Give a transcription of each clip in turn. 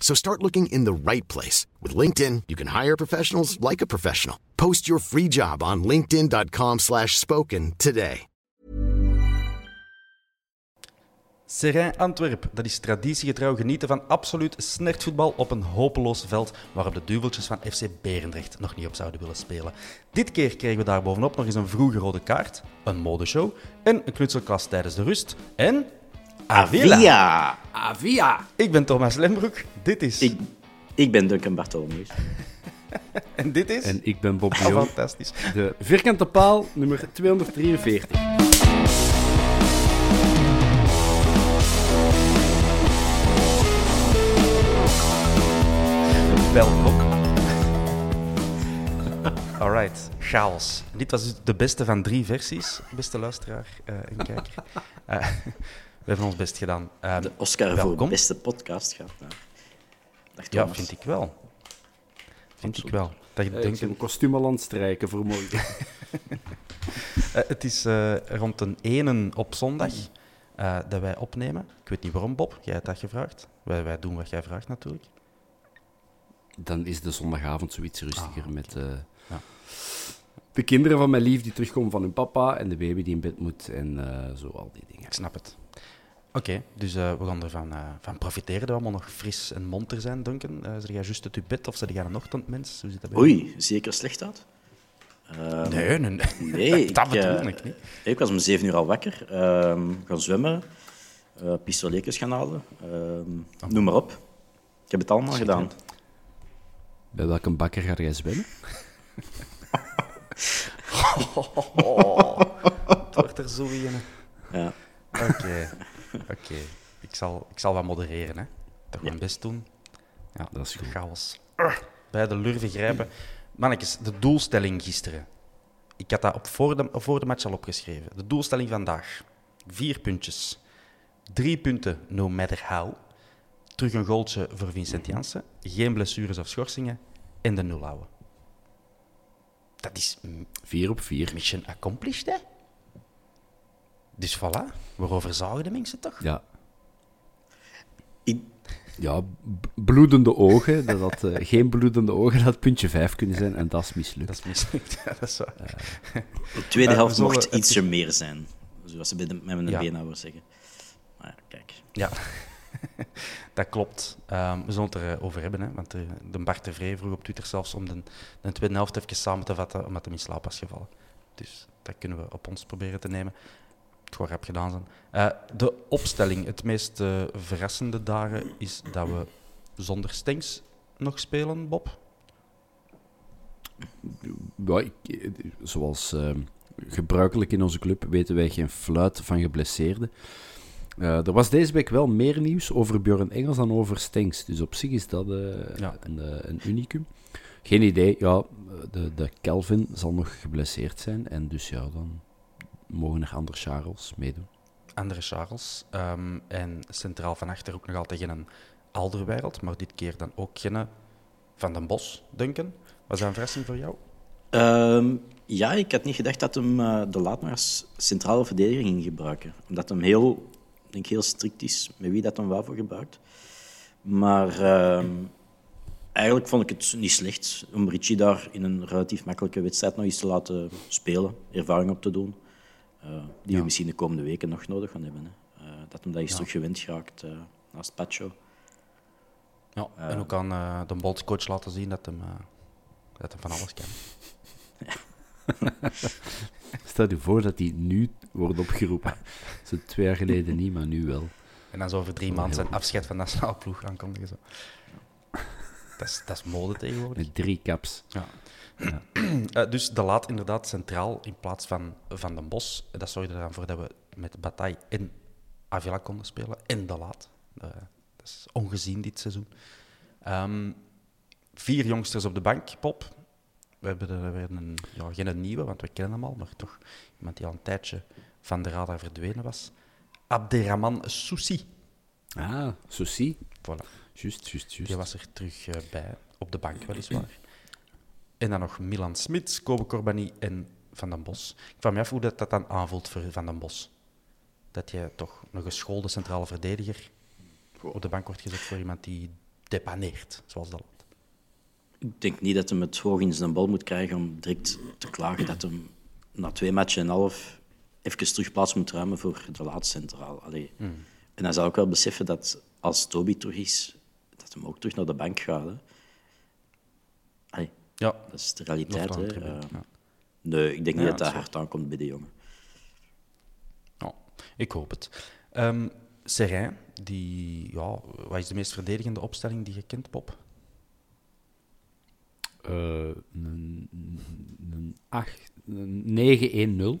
So start looking in the right place. With LinkedIn, you can hire professionals like a professional. Post your free job on linkedin.com slash spoken today. Antwerp, dat is traditiegetrouw genieten van absoluut snertvoetbal op een hopeloos veld waarop de duveltjes van FC Berendrecht nog niet op zouden willen spelen. Dit keer kregen we daar bovenop nog eens een vroege rode kaart, een modeshow en een knutselklas tijdens de rust en... Avila! Avia! Ik ben Thomas Lembroek, dit is... ik, ik ben Duncan Bartolomeus. En dit is... En ik ben Bob de Jong. fantastisch. De vierkante paal nummer 243. Welkom. Alright, chaos. Dit was dus de beste van drie versies, beste luisteraar eh, en kijker. Eh, hebben ons best gedaan. Eh, De Oscar welkom. voor beste podcast gaat naar. Ja, vind ik wel. Vind ik wel. Dat je ik denkt, een kostuum al aan het strijken voor morgen. Eh, het is eh, rond een ene op zondag eh, dat wij opnemen. Ik weet niet waarom, Bob. Jij hebt dat gevraagd. Wij, wij doen wat jij vraagt, natuurlijk. Dan is de zondagavond zoiets rustiger Ah, met eh, Ja. de kinderen van mijn lief die terugkomen van hun papa en de baby die in bed moet en eh, zo al die dingen. Ik snap het. Oké, dus eh, we gaan ervan eh, van profiteren dat we allemaal nog fris en monter zijn, Duncan. Uh, zeg jij juist uit je bed of zeg jij een ochtendmens? Hoe zit dat bij jou? Oei, zie ik er slecht uit? Ehm, Nee, nee, nee. Dat ik, bedoel ik niet. Ik was om zeven uur al wakker, ehm, gaan zwemmen, eh pistoletjes gaan halen, ehm, noem maar op. Ik heb het allemaal gedaan. Bij welke bakker ga jij zwemmen? Het wordt er zo in. Ja. Oké, oké. Ik, zal, ik zal wat modereren, hè. Toch mijn best doen. Ja, Dat is goed. Chaos. Bij de lurven grijpen. Mannetjes, de doelstelling gisteren. Ik had dat op voor, de, voor de match al opgeschreven. De doelstelling vandaag. Vier puntjes. Drie punten, no matter how. Terug een goaltje voor Vincent Janssen. Geen blessures of schorsingen. En de nul houden. Dat is Vier op vier. mission accomplished, hè? Dus voilà. Waarover zagen de mensen toch? Ja. Ik- Ja, bloedende ogen. Dat had, eh, geen bloedende ogen, dat had puntje vijf kunnen zijn en dat is mislukt. Dat is mislukt. Ja, dat is waar. De tweede Eh, helft zullen mocht het- ietsje meer zijn, zoals ze bij de, met mijn Ja. beenhouwer zeggen. Maar ja, kijk. Ja, dat klopt. Ehm, we zullen het erover hebben, hè, want de, de Bart de Vree vroeg op Twitter zelfs om de, de tweede helft even samen te vatten, omdat hij in slaap was gevallen. Dus dat kunnen we op ons proberen te nemen. Het gewoon rap gedaan zijn. Eh, de opstelling, het meest eh, verrassende dagen, is dat we zonder Stenks nog spelen, Bob. Ja, ik- eh, zoals gebruikelijk in onze club weten wij geen fluit van geblesseerden. Er was deze week wel meer nieuws over Björn Engels dan over Stenks. Dus op zich is dat Ja. een, een unicum. Geen idee. Ja, de, de Kelvin zal nog geblesseerd zijn. En dus ja, dan mogen er andere Charles meedoen. Andere Charles. Ehm, en centraal van achter ook nog altijd geen Alderwereld, maar dit keer dan ook geen Van den Bos, Duncan. Was dat een verrassing voor jou? Ehm, ja, ik had niet gedacht dat hem eh, de laat maar als centrale verdediger ging gebruiken. Omdat hem heel, ik denk heel strikt is met wie dat hem wel voor gebruikt. Maar ehm, eigenlijk vond ik het niet slecht om Richie daar in een relatief makkelijke wedstrijd nog eens te laten spelen, ervaring op te doen. Eh, die we misschien de komende weken nog nodig gaan hebben. Hè. Eh, dat hem dat eens terug gewend geraakt uh, naast Pacho. Ja, en ook aan eh, de bondscoach laten zien dat hem, eh, dat hem van alles kan. Stel je voor dat hij nu wordt opgeroepen. Zo twee jaar geleden niet, maar nu wel. En dan zo over drie maanden zijn afscheid van de nationale ploeg aankondigen. Zo. Dat, is, dat is mode tegenwoordig. Met drie caps. Ja. Eh, dus de laat inderdaad centraal in plaats van Van den Bos. Dat zorgde er dan voor dat we met Bataille en Avila konden spelen. En de laat. Eh, dat is ongezien dit seizoen. Ehm, vier jongsters op de bank, Pop. We hebben er weer een, ja, geen nieuwe, want we kennen hem al, maar toch iemand die al een tijdje van de radar verdwenen was. Abderrahman Soussi. Ah, Souci. Voilà. Juist, juist, juist. Die was er terug eh, bij, op de bank weliswaar. En dan nog Milan Smits, Kobe Corbani en Van den Bos. Ik vraag me af hoe dat, dat dan aanvoelt voor Van den Bos. Dat je toch een geschoolde centrale verdediger op de bank wordt gezet voor iemand die depaneert, zoals dat loopt. Ik denk niet dat hij het hoog in zijn bal moet krijgen om direct te klagen dat hem na twee matchen en een half even terug plaats moet ruimen voor de laatste centraal. Allee. En hij zal ook wel beseffen dat als Toby terug is, dat hem ook terug naar de bank gaat. Hè. Ja, dat is de realiteit. Hè. Eh, ja. Nee, ik denk niet Ja, dat dat hard aankomt bij de jongen. ja, ik hoop het. Ehm Serijn, die, ja, wat is de meest verdedigende opstelling die je kent, Pop? Eh, een, een, acht- een 9-1-0.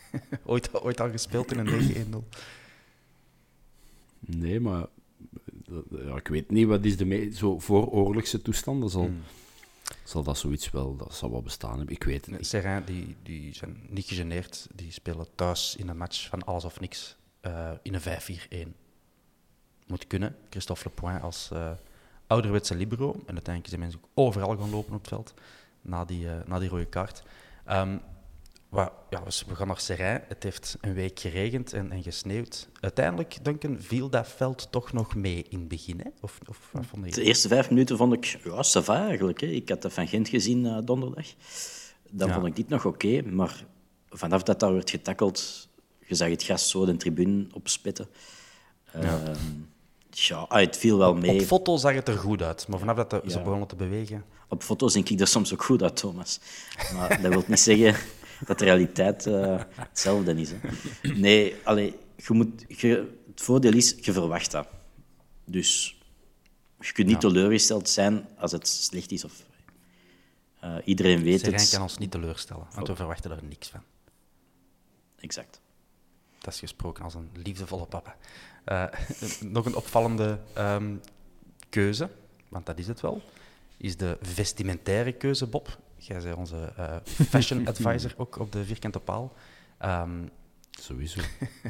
Ooit, ooit al gespeeld in een 9-1-0? Nee, maar dat- ja, ik weet niet wat is de me zo voor oorlogse toestanden zal, Hmm. Zal dat zoiets wel, dat zal wel bestaan hebben. Ik weet het niet. Serrain, die, die zijn niet gegeneerd. Die spelen thuis in een match van alles of niks eh, in een 5-4-1. Moet kunnen. Christophe Lepoint als eh, ouderwetse libero. En uiteindelijk zijn mensen ook overal gaan lopen op het veld na die, eh, na die rode kaart. Ehm, wa- ja, dus we gaan naar Serrain. Het heeft een week geregend en, en gesneeuwd. Uiteindelijk, Duncan, viel dat veld toch nog mee in het begin. Hè? Of, of wat vond je? De eerste vijf minuten vond ik, ja, ça eigenlijk. Hè. Ik had dat van Gent gezien eh, donderdag. Dan Ja. vond ik dit nog oké, maar vanaf dat daar werd getackeld, je zag het gas zo de tribune opspitten. Ja. ja, ah, het viel wel mee. Op foto zag het er goed uit, maar vanaf dat de- ze begonnen te bewegen... Op foto's denk ik er soms ook goed uit, Thomas. Maar dat wil niet zeggen dat de realiteit eh, hetzelfde is. Hè. Nee, allee, je moet, je, het voordeel is, je verwacht dat. Dus je kunt niet teleurgesteld zijn als het slecht is. Of, eh, iedereen weet Serijn het. kan ons niet teleurstellen, want we verwachten er niks van. Exact. Dat is gesproken als een liefdevolle papa. Eh, nog een opvallende ehm, keuze, want dat is het wel, is de vestimentaire keuze, Bob. Jij bent onze eh, fashion advisor ook op de vierkante paal. Ehm, Sowieso.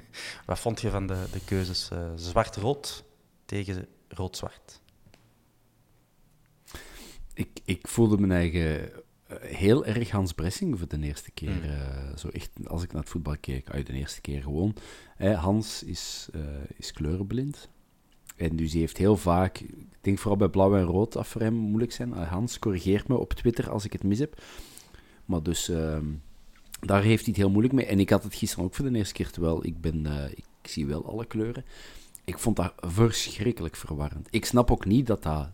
wat vond je van de, de keuzes eh, zwart-rood tegen rood-zwart? ik, ik voelde mijn eigen eh, heel erg Hans Bressing voor de eerste keer. Mm. zo echt, als ik naar het voetbal keek, uit de eerste keer gewoon. Hans is, eh, is kleurenblind. En dus hij heeft heel vaak, ik denk vooral bij blauw en rood, dat voor hem moeilijk zijn. Eh, Hans corrigeert me op Twitter als ik het mis heb. Maar dus ehm, daar heeft hij het heel moeilijk mee. En ik had het gisteren ook voor de eerste keer, terwijl ik, ben, eh, ik zie wel alle kleuren. Ik vond dat verschrikkelijk verwarrend. Ik snap ook niet dat dat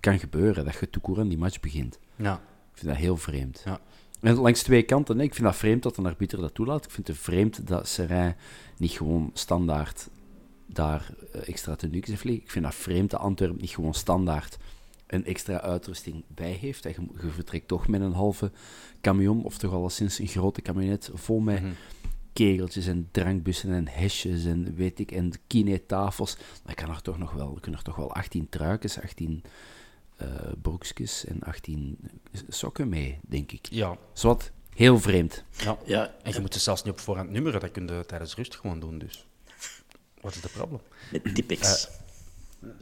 kan gebeuren, dat je toekoer aan die match begint. Ja. Ik vind dat heel vreemd. Ja. En langs twee kanten, hè. ik vind dat vreemd dat een arbiter dat toelaat. Ik vind het vreemd dat Serijn niet gewoon standaard daar eh, extra tenues heeft liggen. Ik vind dat vreemd dat Antwerpen niet gewoon standaard een extra uitrusting bij heeft. Dat je, je vertrekt toch met een halve camion, of toch alleszins een grote camionet, vol met Mhm. kegeltjes en drankbussen en hesjes en weet ik, en kinetafels. Dan kan er toch nog wel, er kunnen er toch wel 18 truikens, 18 eh broekjes en 18 sokken mee, denk ik. Ja. Zwat, heel vreemd. ja. Ja, En je moet ze zelfs niet op voorhand nummeren, dat kun je tijdens rust gewoon doen. Dus. Wat is het probleem? met Tipex.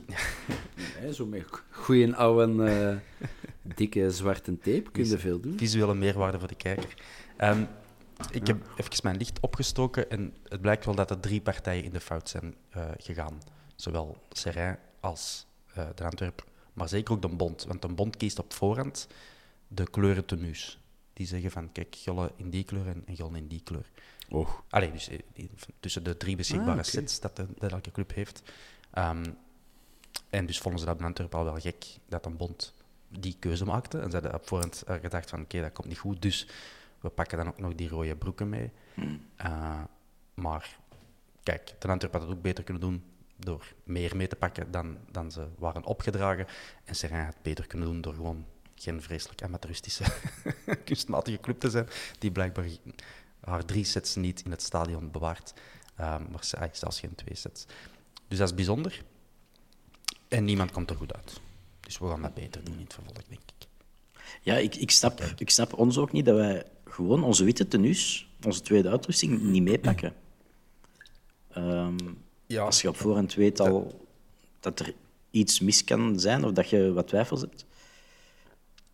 zo met goeie oude, Dikke zwarte tape, kun je veel doen. Visuele meerwaarde voor de kijker. Ehm, ik heb even mijn licht opgestoken en het blijkt wel dat er drie partijen in de fout zijn eh, gegaan. Zowel Serrain als eh, de Antwerp, maar zeker ook de Bond. Want de Bond kiest op voorhand de kleuren tenues. Die zeggen van, kijk, gullen in die kleur en, en gullen in die kleur. Allee, dus eh, die- tussen de drie beschikbare Ah, sets dat, de, dat elke club heeft. Ehm, en dus vonden ze dat bij Antwerpen al wel gek dat een bond die keuze maakte. En ze hadden op voorhand eh, gedacht van oké, dat komt niet goed, dus we pakken dan ook nog die rode broeken mee. Eh, maar kijk, ten Antwerpen had het ook beter kunnen doen door meer mee te pakken dan, dan ze waren opgedragen. En Serrain had het beter kunnen doen door gewoon geen vreselijk amateuristische, kunstmatige club te zijn, die blijkbaar haar drie sets niet in het stadion bewaart, eh, maar ze- ah, zelfs geen twee sets. Dus dat is bijzonder. En niemand komt er goed uit. Dus we gaan dat beter doen in het vervolg, denk ik. Ja, ik, ik, snap, ik snap ons ook niet dat wij gewoon onze witte tenues, onze tweede uitrusting, niet meepakken. Ehm, Ja. Als je op voorhand weet al dat er iets mis kan zijn of dat je wat twijfels hebt,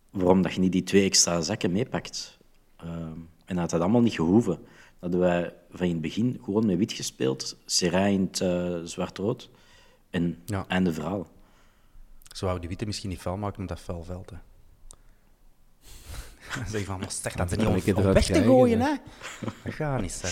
waarom dat je niet die twee extra zakken meepakt? Ehm, en dat had dat allemaal niet gehoeven. Dat hadden wij van in het begin gewoon met wit gespeeld, in het eh, zwart-rood en Ja. einde verhaal. Ze wouden die witte misschien niet vuil maken, omdat dat vuil veld. Hè. Dan zeg je van, maar start dat er niet om, weg te gooien, hè. hè. Dat gaat niet, hè.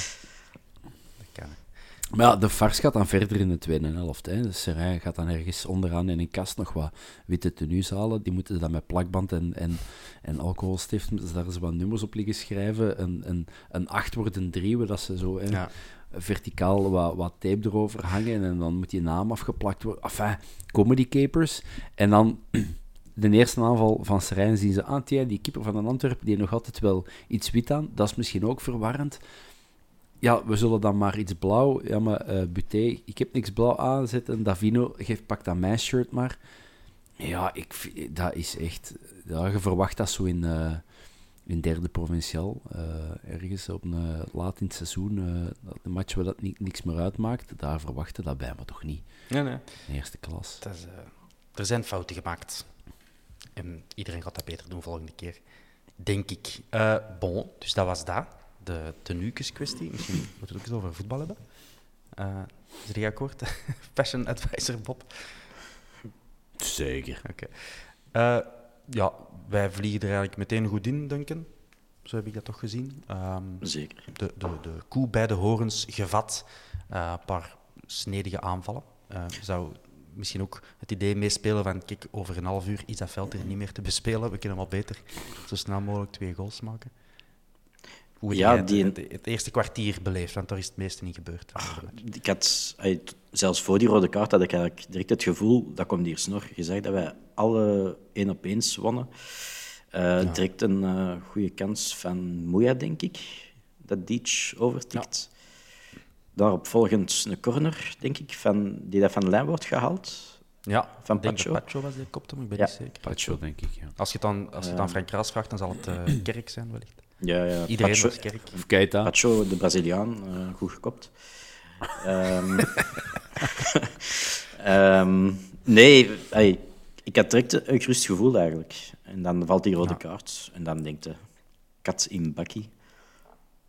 Maar ja, de Fars gaat dan verder in de tweede helft. Hè. De Serrain gaat dan ergens onderaan in een kast nog wat witte tenues halen. Die moeten ze dan met plakband en, en, en alcoholstift moeten ze daar eens wat nummers op liggen schrijven. Een, een, een 8 wordt een 3, dat ze zo hè, Ja. verticaal wat, wat tape erover hangen. En dan moet die naam afgeplakt worden. Enfin, comedy capers. En dan... De eerste aanval van Serijn zien ze aan. tja, die keeper van de Antwerpen die nog altijd wel iets wit aan. Dat is misschien ook verwarrend ja, we zullen dan maar iets blauw. Ja, maar eh Buté, ik heb niks blauw aanzetten. Davino, geef, pak dat mijn shirt maar. Ja, ik, vind- dat is echt... Ja, je verwacht dat zo in, eh, in derde provinciaal. eh, ergens op een, eh, laat in het seizoen. eh, dat een match waar dat ni- niks meer uitmaakt. Daar verwachten dat bij, maar toch niet. Nee, nee. In eerste klas. Het is, eh, er zijn fouten gemaakt. En iedereen gaat dat beter doen volgende keer. Denk ik. Eh, bon, dus dat was dat. De tenuukes kwestie. Misschien moeten we het ook eens over voetbal hebben. Eh is er akkoord? Fashion advisor Bob. Zeker. Oké. Eh, ja, wij vliegen er eigenlijk meteen goed in, Duncan. Zo heb ik dat toch gezien. Ehm, Zeker. de, de, de koe bij de horens gevat. Eh, een paar snedige aanvallen. Eh, zou misschien ook het idee meespelen van, kijk, over een half uur is dat veld er niet meer te bespelen. We kunnen wel beter zo snel mogelijk twee goals maken. Hoe Ja, jij het, die- het, het eerste kwartier beleefd? Want daar is het meeste niet gebeurd. Ik had, zelfs voor die rode kaart had ik eigenlijk direct het gevoel, dat komt hier snor, gezegd dat wij alle één op eens wonnen. Eh, Direct een eh, goede kans van Moeja, denk ik, dat Dietz overtikt. Daarop volgend een corner, denk ik, van, die dat van de lijn wordt gehaald. Ja, Van Pacho? Pacho was kopte, maar ik ben Ja. niet zeker. Pacho, denk ik, ja. Als je het dan, als je het aan Frank Raas vraagt, dan zal het eh, Kerk zijn, wellicht. Ja, ja. Iedereen Pacho, was Kerk. Of Keita. Pacho, de Braziliaan, eh, goed gekopt. Ehm, ehm, nee, ik had direct een gerust gevoel eigenlijk. En dan valt die rode kaart. En dan denkt de kat in bakkie,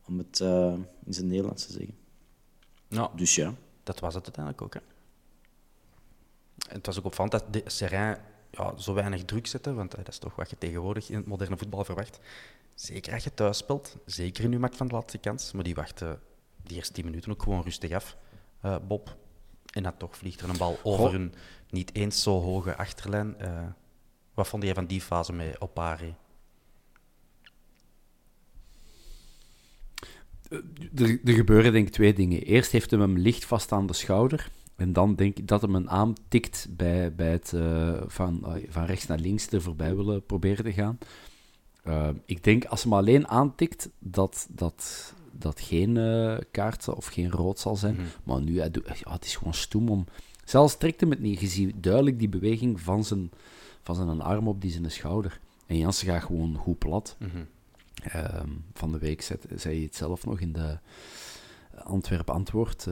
om het eh, in zijn Nederlands te zeggen. Ja, Dus ja, dat was het uiteindelijk ook. Hè. En het was ook opvallend dat de Serrain ja, zo weinig druk zette, want eh, dat is toch wat je tegenwoordig in het moderne voetbal verwacht. Zeker als je thuis speelt, zeker nu maakt van de laatste kans, maar die wachtte die eerste tien minuten ook gewoon rustig af, eh, Bob. En dan toch vliegt er een bal over een niet eens zo hoge achterlijn. Eh, wat vond jij van die fase met Opari? Er, er gebeuren denk ik twee dingen. Eerst heeft hem hem licht vast aan de schouder. En dan denk ik dat hem een aantikt bij, bij het eh, van, eh, van rechts naar links er voorbij willen proberen te gaan. Eh, ik denk als hem alleen aantikt dat dat, dat geen kaart of geen rood zal zijn. Maar nu, hij doet, ja, het is gewoon stoem om... Zelfs trekt hem het niet. Je ziet duidelijk die beweging van zijn, van zijn arm op die zijn schouder. En Jansen gaat gewoon goed plat. Ehm, van de week zet, zei je het zelf nog in de Antwerp Antwoord.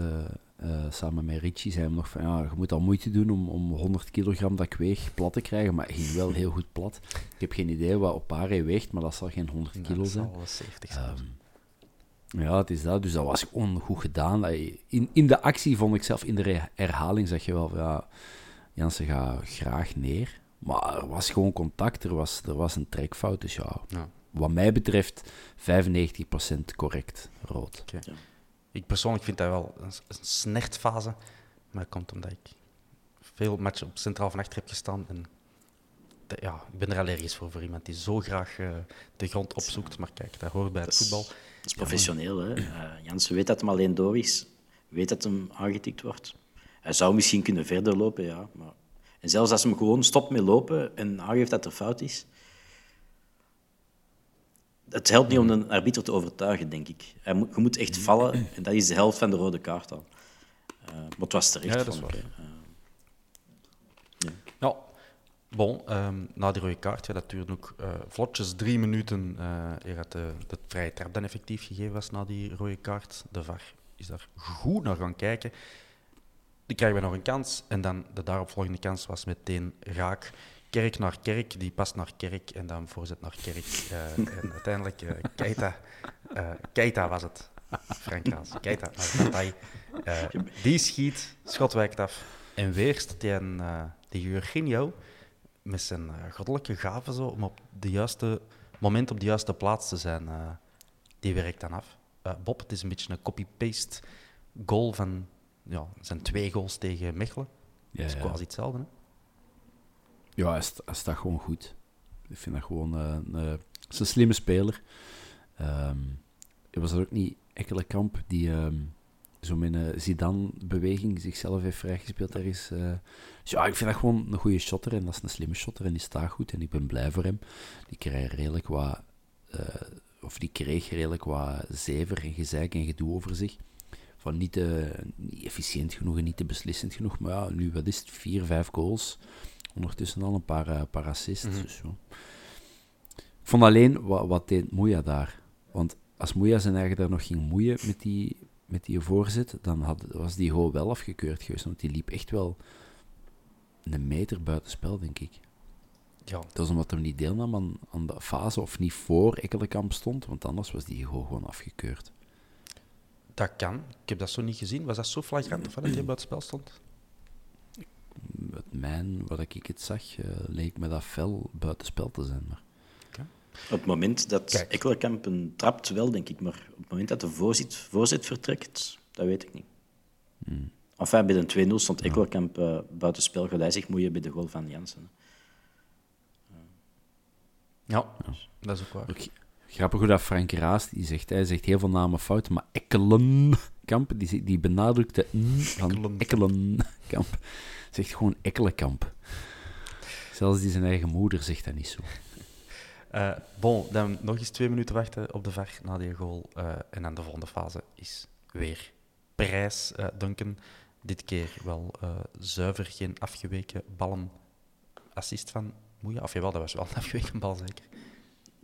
Eh, samen met Richie, zei hem nog van, ja, je moet al moeite doen om, om 100 kilogram dat ik weeg plat te krijgen, maar hij ging wel heel goed plat. Ik heb geen idee wat op haar hij weegt, maar dat zal geen 100 Ja, kilo dat zijn. zal wel 70 zijn. Ehm, ja, het is dat. Dus dat was gewoon goed gedaan. In, in de actie vond ik zelf, in de herhaling zeg je wel, van, ja, Jansen gaat graag neer. Maar er was gewoon contact, er was, er was een trekfout. Dus ja, Ja. wat mij betreft 95% correct rood. Oké. Ik persoonlijk vind dat wel een, een snertfase, maar dat komt omdat ik veel matchen op centraal van achter heb gestaan. En de- ja, ik ben er allergisch voor, voor iemand die zo graag eh, de grond opzoekt. Maar kijk, dat hoort bij het Dat is- voetbal. Dat is professioneel. Hè? Eh, Jansen weet dat hem alleen door is. Weet dat hem aangetikt wordt. Hij zou misschien kunnen verder lopen, ja. Maar... En zelfs als hij gewoon stopt met lopen en aangeeft dat er fout is... Het helpt niet om een arbiter te overtuigen, denk ik. Hij moet, je moet echt vallen en dat is de helft van de rode kaart al. Eh, maar het was terecht, Ja, dat is vond ik, waar. Eh, Ja, bon, ehm, na die rode kaart, ja, dat duurde ook eh, vlotjes drie minuten uh, eer dat de, de vrije trap dan effectief gegeven was na die rode kaart. De VAR is daar goed naar gaan kijken. Die krijgen we nog een kans en dan de daaropvolgende kans was meteen raak. Kerk naar Kerk, die past naar Kerk en dan voorzet naar Kerk. eh, en uiteindelijk uh, Keita, uh, Keita was het. Frank Raas, Keita naar die schiet, schot wijkt af. En weer staat hij een, die Jorginho met zijn goddelijke gave zo, om op de juiste moment op de juiste plaats te zijn. Die werkt dan af. Bob, het is een beetje een copy-paste goal van ja, zijn twee goals tegen Mechelen. Ja, dat is quasi hetzelfde. Hè? Ja, hij, sta, hij staat gewoon goed. Ik vind dat gewoon uh, een, uh, is een slimme speler. Um, was er ook niet Ekkelenkamp die um, zo met een Zidane-beweging zichzelf heeft vrijgespeeld daar is. Uh, dus ja, ik vind dat gewoon een goede shotter en dat is een slimme shotter en die staat goed en ik ben blij voor hem. Die krijgt redelijk wat, of die kreeg redelijk wat zever en gezeik en gedoe over zich. Van niet, te, niet efficiënt genoeg en niet te beslissend genoeg, maar ja, nu wat is het, vier, vijf goals. Ondertussen al een paar, uh, paar assists. Mhm. Mm -hmm. dus. Ik vond alleen, wat, wat deed Moeja daar? Want als Moeja zijn eigen daar nog ging moeien met die, met die voorzet, dan had, was die gewoon wel afgekeurd geweest. Want die liep echt wel een meter buitenspel, denk ik. Ja. Dat was omdat hij niet deelnam aan, aan de fase of niet voor Ekkelenkamp stond, want anders was die gewoon, gewoon afgekeurd. Dat kan. Ik heb dat zo niet gezien. Was dat zo flagrant of dat hij buitenspel stond? Met mijn, wat ik het zag, uh, leek me dat fel buitenspel te zijn. Maar... Okay. Op het moment dat Kijk. Ekkelenkamp een trapt, wel denk ik, maar op het moment dat de voorzet, voorzet vertrekt, dat weet ik niet. Hmm. Enfin, bij de 2-0 stond Ekkelenkamp uh, buitenspel, gaat hij zich moeien bij de goal van Jansen. Ja, ja, dat is ook waar. Grappig hoe dat Frank Raas, die zegt, hij zegt heel veel namen fout, maar Ekkelenkamp, die, die benadrukt de n van Ekkelenkamp. Zegt gewoon Ekkelenkamp. Zelfs die zijn eigen moeder zegt dat niet zo. Uh, bon, dan nog eens twee minuten wachten op de VAR na die goal. Uh, en dan de volgende fase is weer prijs, uh, Duncan. Dit keer wel zuiver, geen afgeweken ballen. Assist van Moeja. Of jawel, dat was wel een afgeweken bal, zeker.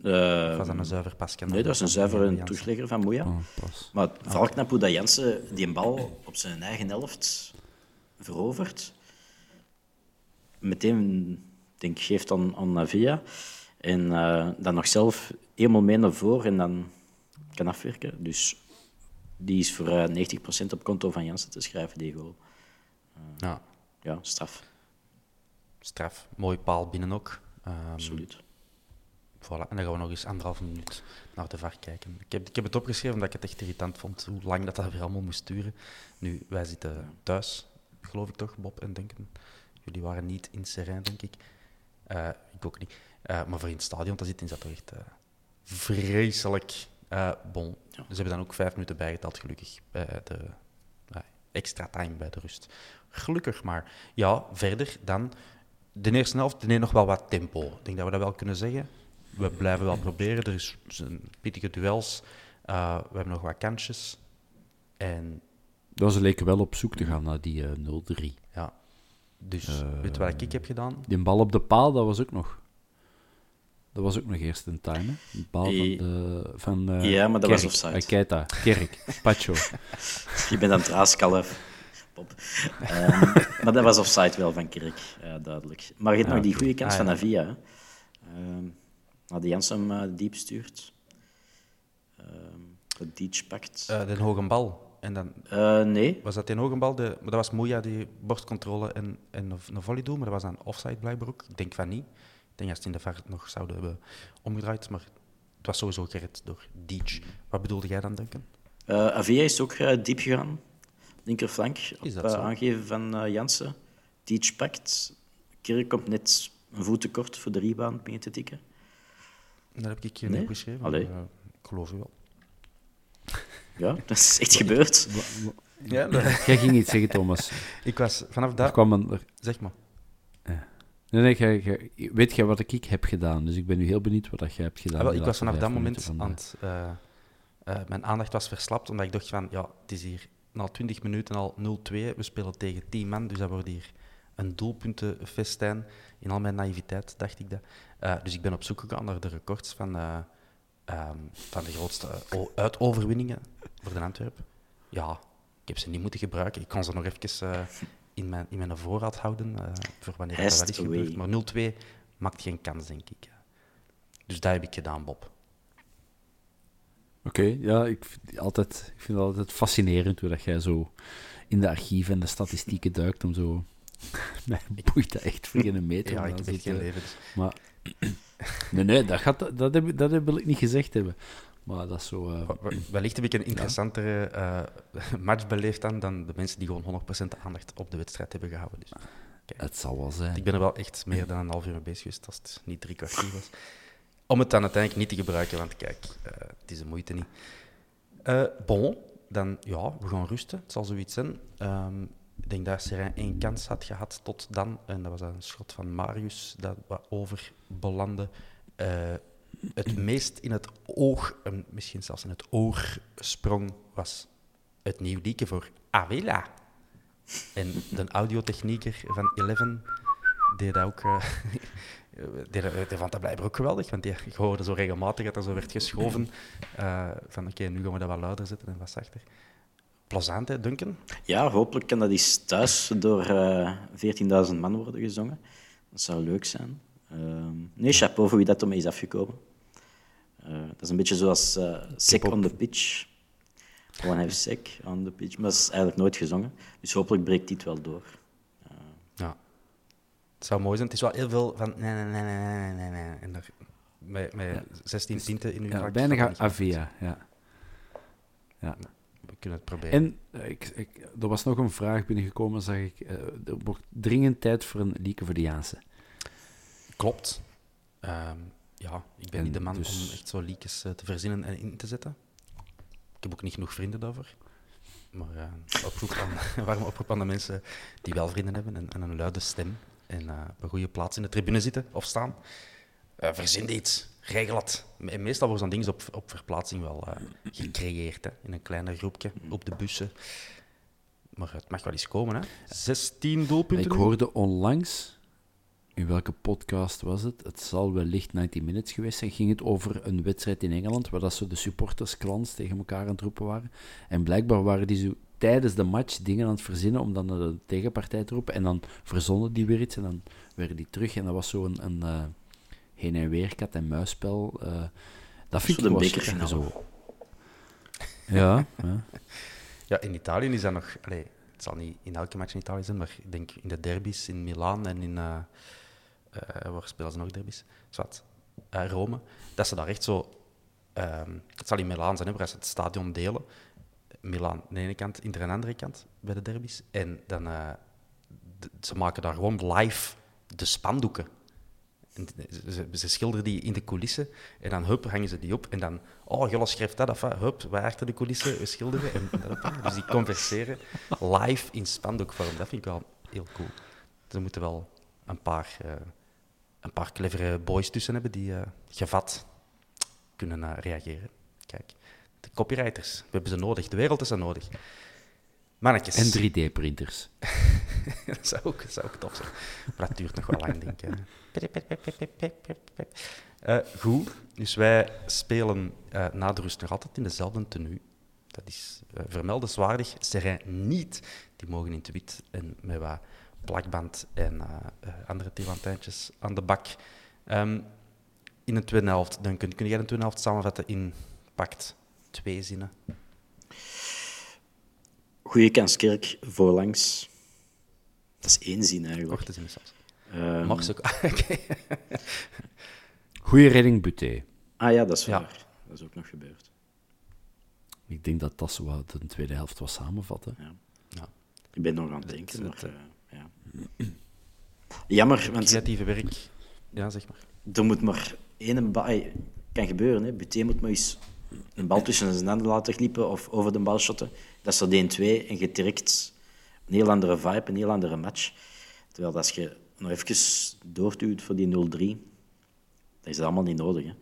Of was dat een zuiver pas? Nee, dat was een zuivere toeslegger van Moeja. Oh. Maar vooral knap hoe dat Jansen die een bal op zijn eigen helft verovert. Meteen, denk geeft aan, aan Navia. En uh, dan nog zelf eenmaal mee naar voren en dan kan afwerken. Dus die is voor uh, 90% op konto van Jansen te schrijven, die goal. Uh, ja. ja, straf. Straf. Mooi paal binnen ook. Um, Absoluut. Voilà. En dan gaan we nog eens anderhalve minuut naar de VAR kijken. Ik heb, ik heb het opgeschreven omdat ik het echt irritant vond, hoe lang dat, dat weer allemaal moest duren. Nu, wij zitten thuis, geloof ik toch, Bob en Denken. Jullie waren niet in Serijn, denk ik. Uh, ik ook niet. Uh, maar voor in het stadion te zitten is dat toch echt uh, vreselijk. Bon. Ja. Ze hebben dan ook vijf minuten bijgeteld, gelukkig. Bij de extra time bij de rust. Gelukkig maar. Ja, verder dan. De eerste helft neemt nog wel wat tempo. Ik denk dat we dat wel kunnen zeggen. We blijven wel proberen. Er is een pittige duels. we hebben nog wat kansjes. En... Dat ze leken wel op zoek te gaan naar die 0-3. Ja. Dus, weet je wat ik heb gedaan? Die bal op de paal, dat was ook nog. Dat was ook nog eerst een time, hè? Een bal van de... Van, uh, ja, maar dat Kerk, was offside. Uh, Keita, Kerk, Pacho. Je bent aan het. Ehm, maar dat was offside wel van Kerk, ja, duidelijk. Maar je hebt nog die goede kans Ah, van ja. Avia. hè. Ehm Jans hem eh, diep stuurt. Dat Dietsch pakt. Eh, de hoge bal. En dan Eh, nee, was dat een hoge bal. De, dat was Moeja die borstcontrole en, en een, volley doet, maar dat was een offside blijkbaar ook. Ik denk van niet. Ik denk dat ze het in de VAR nog zouden hebben omgedraaid, maar het was sowieso gered door Deech. Wat bedoelde jij dan? Eh, Avia is ook eh, diep gegaan. Linkerflank, op eh, aangeven van eh Jansen. Dietsch pakt. Kerk komt net een voet tekort voor de rebound begint te tikken. Dat heb ik hier Nee? niet opgeschreven. Allee. maar, eh, ik geloof u wel. Ja, dat is echt gebeurd. Ja, Jij ging iets zeggen, Thomas. ik was vanaf Er daar... kwam een... er- Zeg maar. Nee, nee, weet jij wat ik heb gedaan? Dus ik ben nu heel benieuwd wat dat jij hebt gedaan. Ah, wel, ik was vanaf dat moment aan van het... eh, eh, mijn aandacht was verslapt, omdat ik dacht van... Ja, het is hier na 20 minuten al 0-2. We spelen tegen 10 man, dus dat wordt hier een doelpuntenfestijn. In al mijn naïviteit dacht ik dat. Eh, dus ik ben op zoek gegaan naar de records van, eh, ehm, van de grootste eh, uitoverwinningen voor de Antwerpen. Ja, ik heb ze niet moeten gebruiken. Ik kon ze nog even eh, in, mijn, in mijn voorraad houden, eh, voor wanneer dat wel is gebeurd. Maar 0-2 maakt geen kans, denk ik. Dus dat heb ik gedaan, Bob. Oké, ja, ik vind, altijd, ik vind het altijd fascinerend hoe dat jij zo in de archieven en de statistieken duikt om zo... Mij boeit dat echt voor geen meter. Ja, ik heb echt geen te- leven. Maar... Nee, nee, dat, gaat, dat, heb, dat wil ik niet gezegd hebben. Maar dat is zo... eh, Wellicht heb ik een interessantere eh, match beleefd dan, dan de mensen die gewoon 100% aandacht op de wedstrijd hebben gehouden. Dus het zal wel zijn. ik ben er wel echt meer dan een half uur mee bezig geweest als het niet drie kwartier was. Om het dan uiteindelijk niet te gebruiken, want kijk, eh, het is de moeite niet. Eh, bon, dan ja, we gaan rusten. Het zal zoiets zijn. Ehm, ik denk dat Serijn één kans had gehad tot dan. En dat was een schot van Marius dat over belandde. Eh, het meest in het oog, en misschien zelfs in het oor sprong, was het nieuw liedje voor Avila. En de audiotechnieker van Eleven deed dat ook. eh, dat- die dat blijkbaar ook geweldig, want die, hoorde zo regelmatig dat er zo werd geschoven. eh, van oké, nu gaan we dat wat luider zetten en wat zachter. Plezant, hè, Duncan? Ja, hopelijk kan dat eens thuis door eh 14.000 man worden gezongen. Dat zou leuk zijn. Ehm, nee, chapeau voor wie dat ermee is afgekomen. Eh, dat is een beetje zoals eh Sick on the Pitch. Gewoon have sick on the pitch. Maar dat is eigenlijk nooit gezongen. Dus hopelijk breekt dit wel door. Ja. Het zou mooi zijn. Het is wel heel veel van nee, nee, nee, nee, nee, nee, nee. En er, met, met 16 tinten in uw ja, weinig niet Avia, ja. ja. Kunnen het proberen. En eh, ik, ik, er was nog een vraag binnengekomen, zag ik. eh, er wordt dringend tijd voor een lieke voor de Jaanse. Klopt. Ehm, ja, ik ben En niet de man dus- om echt zo leakjes eh, te verzinnen en in te zetten. Ik heb ook niet genoeg vrienden daarvoor. Maar eh oproep aan, warme oproep aan de mensen die wel vrienden hebben en, en een luide stem en op een goede plaats in de tribune zitten of staan. Verzin iets, regel het. Me- Meestal worden zo'n dingen op, op verplaatsing wel eh, gecreëerd, hè, in een kleiner groepje, op de bussen. Maar het mag wel eens komen, hè. 16 doelpunten Ik hoorde onlangs, in welke podcast was het? Het zal wellicht 90 Minutes geweest zijn. Ging het over een wedstrijd in Engeland, waar dat zo de supportersklans tegen elkaar aan het roepen waren. En blijkbaar waren die zo tijdens de match dingen aan het verzinnen om dan naar de tegenpartij te roepen. En dan verzonnen die weer iets en dan werden die terug. En dat was zo een, een eh, heen en weer kat en muisspel. eh dat vind ik wel bekerfinale. schikker, zo. Ja, ja. Ja, in Italië is dat nog... Allee, het zal niet in elke match in Italië zijn, maar ik denk in de derbies in Milaan en in... eh eh, waar spelen ze nog derbies? Zwat. Eh, Rome. Dat ze daar echt zo... ehm, het zal in Milaan zijn, hè, waar ze het stadion delen. Milaan aan de ene kant, Inter aan de andere kant bij de derbies. En dan... eh, ze maken daar gewoon live de spandoeken. Ze, schilderen die in de coulissen en dan hup, hangen ze die op. En dan, oh, Jolle schrijft dat af, hup, wij achter de coulissen schilderen en. Dus die converseren live in spandoekvorm. Dat vind ik wel heel cool. Er moeten wel een paar, eh, een paar clevere boys tussen hebben die eh, gevat kunnen eh, reageren. Kijk, de copywriters, we hebben ze nodig. De wereld is ze nodig. Mannetjes. En 3D-printers. dat zou ook, dat zou ook tof zijn. Maar dat duurt nog wel lang, denk ik. Eh, goed, dus wij spelen eh, na de rust nog altijd in dezelfde tenue. dat is uh, vermeldenswaardig. Serijn niet. Die mogen in het wit en met wat plakband en uh, uh, andere tirantijntjes aan de bak. Um, in een tweede helft, dan kun, kun jij de tweede helft samenvatten in pakt twee zinnen? Goeie kanskerk voorlangs. Dat is één zin eigenlijk. Korte zin zelfs. Um, Mag ze ook. Goeie redding, Buté. Ah ja, dat is waar. Ja. Dat is ook nog gebeurd. Ik denk dat dat zo wat de tweede helft was samenvatten. Ja. ja. Ik ben nog aan het denken. Maar, uh, ja. Jammer. Want creatieve werk. Ja, zeg maar. Er moet maar één bal... kan gebeuren, hè. Buté moet maar eens een bal tussen zijn handen laten glippen of over de bal shotten. Dat is er 1-2 en je trekt een heel andere vibe, een heel andere match. Terwijl als je nog even doorduwt voor die 0-3, dan is dat allemaal niet nodig. Hè.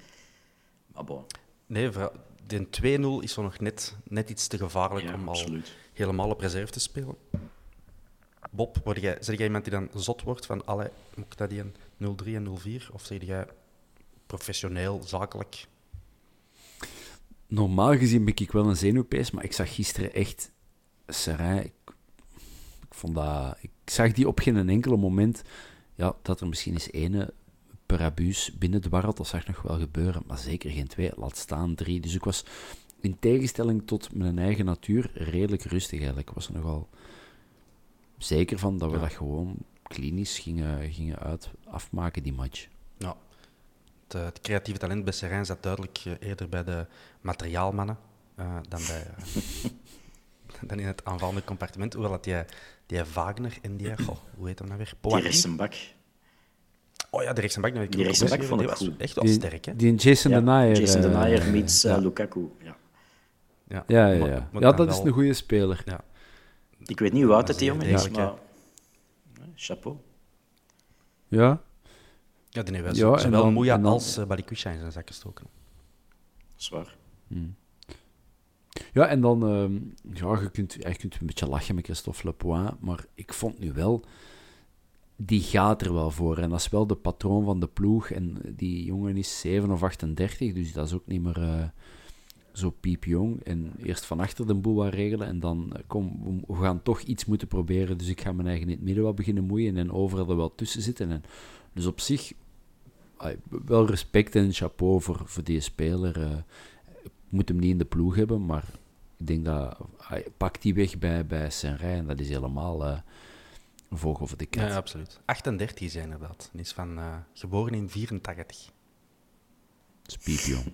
Maar bon. Nee, de 2-0 is zo nog net, net iets te gevaarlijk om al helemaal op reserve te spelen. Bob, word jij, zeg jij iemand die dan zot wordt van, alle moet dat die een 0-3 en 0-4? Of zeg jij professioneel, zakelijk? Normaal gezien ben ik wel een zenuwpees, maar ik zag gisteren echt Serij. Ik, ik, vond dat, ik zag die op geen enkele moment ja, dat er misschien eens ene per abuus binnendwarrelt. Dat zag nog wel gebeuren, maar zeker geen twee. Laat staan drie. Dus ik was in tegenstelling tot mijn eigen natuur redelijk rustig eigenlijk. Ik was er nogal zeker van dat we dat gewoon klinisch gingen, gingen uit, afmaken, die match. Ja, het, het creatieve talent bij Serijn zat duidelijk eh, eerder bij de materiaalmannen uh, dan, bij, uh, dan in het aanvallende compartiment. Hoewel dat die, die Wagner en die, goh, hoe heet hem nou weer? Poirier. Die rechtsbak. Oh ja, de. Nou, die rechtsbak vond ik was goed. echt wel die, sterk, hè? Die Jason ja, Denayer. Jason Denayer meets uh, Lukaku, ja. Ja, ja, ja. ja. ja dat is een goede speler. Ja. Ik weet niet hoe oud het die jongen is, maar... Chapeau. Ja. Ja, die heeft wel, ja, zowel Moeja als uh, Balikwisha in zijn zak gestoken. Zwaar. Hmm. Ja, en dan... Uh, ja, je kunt, je kunt een beetje lachen met Christophe Lepoin, maar ik vond nu wel... Die gaat er wel voor. En dat is wel de patroon van de ploeg. En die jongen is 7 of 38, dus dat is ook niet meer... Uh, zo piepjong en eerst van achter de boel wat regelen en dan, kom, we gaan toch iets moeten proberen, dus ik ga mijn eigen in het midden wat beginnen moeien en overal er wel tussen zitten. En, dus op zich, wel respect en chapeau voor, voor die speler. Uh, moet hem niet in de ploeg hebben, maar ik denk dat hij pakt die weg bij, bij Senrij en dat is helemaal uh, een vogel voor de kat. Ja, absoluut. 38 zijn inderdaad. Hij is van, uh, geboren in 84. Spiepjong.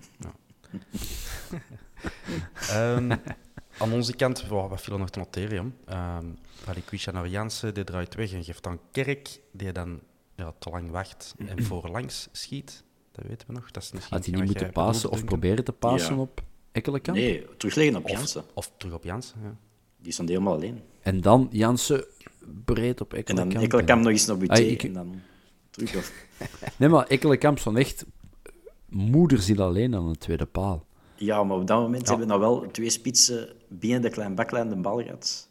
Ja. um, aan onze kant, wow, wat viel er nog te noteren? Um, Balikwisha naar Jansen, die draait weg en geeft dan Kerk, die dan ja, te lang wacht en voorlangs schiet. Dat weten we nog. Dat is Had hij niet moeten passen of proberen te passen ja. op Ekkelenkamp? Nee, terugleggen op Jansen. Of, of, terug op Jansen, ja. Die stond helemaal alleen. En dan Jansen breed op Ekkelenkamp. En dan Ekkelenkamp nog eens naar Buté ik... en dan terug. Nee, maar Ekkelenkamp stond echt moederziel alleen aan de tweede paal. Ja, maar op dat moment ja. hebben we nou wel twee spitsen binnen de kleine baklijn de bal gehad.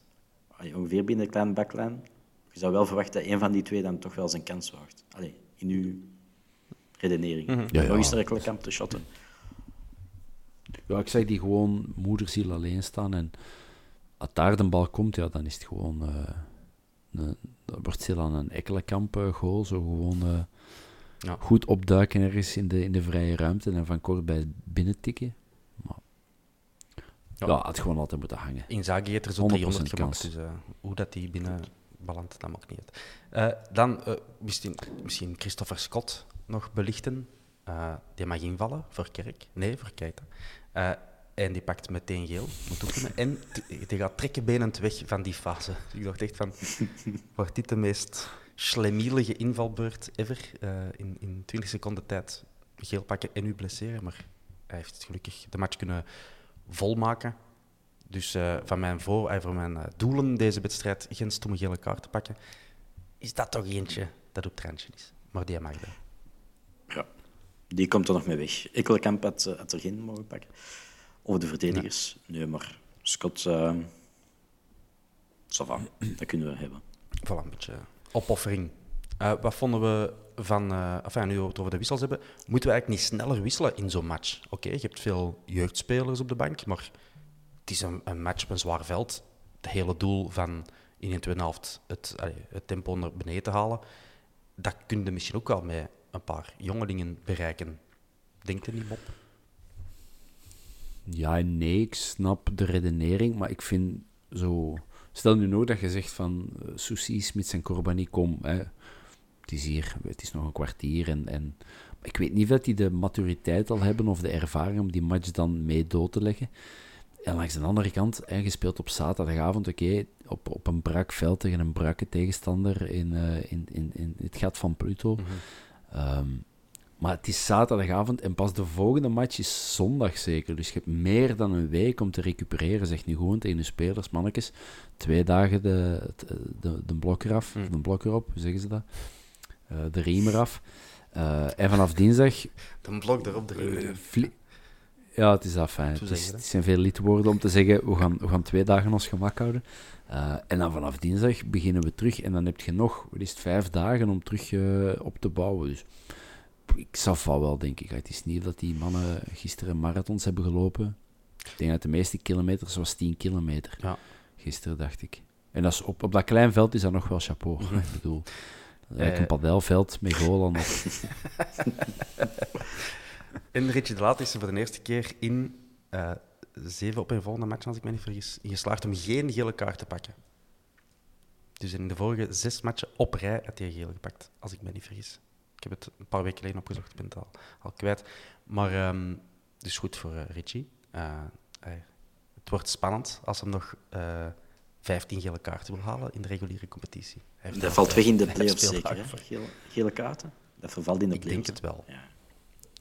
Ongeveer binnen de kleine baklijn. Je zou wel verwachten dat een van die twee dan toch wel zijn kans waagt. Allee, in uw redenering. Mm -hmm. ja, Nog naar kamp te shotten. Ja, ik zeg die gewoon moederziel alleen staan. En als daar de bal komt, ja, dan is het gewoon... Uh, een, dat wordt heel aan een ekkelenkamp uh, goal. Zo gewoon uh, ja. goed opduiken ergens in de, in de vrije ruimte en van kort bij binnen tikken. Maar, ja, ja, had gewoon altijd moeten hangen. Inzaghi heeft er zo'n 300 gemaakt, dus hoe dat die binnen ballant, dat maakt niet uit. Uh, dan uh, misschien, misschien Christopher Scott nog belichten. Uh, die mag invallen voor Kerk. Nee, voor Keita. en die pakt meteen geel. Moet ook kunnen. En die gaat trekkenbenend weg van die fase. Dus ik dacht echt van, wordt dit de meest slemielige invalbeurt ever? in, in 20 seconden tijd geel pakken en u blesseren. Maar hij heeft gelukkig de match kunnen volmaken. Dus uh, van mijn voor, uh, voor mijn uh, doelen deze wedstrijd geen stomme gele kaart te pakken, is dat toch eentje dat op het randje is. Maar die mag wel. Ja, die komt er nog mee weg. Ekkelkamp had, had er geen mogen pakken. Of de verdedigers. Nee, nee maar Scott... Uh, va, dat kunnen we hebben. Voilà, een beetje opoffering. wat vonden we van... enfin, nu we het over de wissels hebben, moeten we eigenlijk niet sneller wisselen in zo'n match? Oké, okay, je hebt veel jeugdspelers op de bank, maar het is een, match op een zwaar veld. Het hele doel van in een tweede helft het, het tempo naar beneden te halen, dat kun je misschien ook wel met een paar jongelingen bereiken. Denkt u niet, Bob? Ja nee, ik snap de redenering, maar ik vind zo... Stel nu nou dat je zegt van uh, Soucy, Smits en Corbani, kom, hè, het is hier, het is nog een kwartier en... en ik weet niet of die de maturiteit al hebben of de ervaring om die match dan mee dood te leggen. En langs de andere kant, hè, je speelt op zaterdagavond, oké, op, op een brak veld tegen een brakke tegenstander in, uh, in, in, in het gat van Pluto. Mm -hmm. um, maar het is zaterdagavond en pas de volgende match is zondag zeker. Dus je hebt meer dan een week om te recupereren. Zeg nu gewoon tegen de spelers, mannetjes. Twee dagen de, de, de blok eraf, mm. de blok erop, hoe zeggen ze dat? Uh, de riem eraf. Uh, en vanaf dinsdag... De blok erop, de riem. Ja, het is dat fijn. Het, is, het zijn veel lidwoorden om te zeggen, we gaan, we gaan twee dagen ons gemak houden. Uh, en dan vanaf dinsdag beginnen we terug. En dan heb je nog, wat is het, vijf dagen om terug uh, op te bouwen. Dus ik zag wel, denk ik. Het is niet dat die mannen gisteren marathons hebben gelopen. Ik denk dat de meeste kilometers was 10 kilometer. Ja. Gisteren, dacht ik. En dat is op, op dat klein veld is dat nog wel chapeau. ik bedoel, eigenlijk een padelveld met golen op. En Richie de Laat is er voor de eerste keer in uh, zeven op een volgende match, als ik me niet vergis, geslaagd om geen gele kaart te pakken. Dus in de vorige zes matchen op rij had hij gele gepakt, als ik me niet vergis. Ik heb het een paar weken geleden opgezocht, ik ben het al, al kwijt. Maar um, dus goed voor uh, Richie. Uh, het wordt spannend als hij nog 15 gele kaarten wil halen in de reguliere competitie. dat valt weg in de play-offs zeker, hè? Gele, gele kaarten? Dat vervalt in de Ik denk het wel. Ja.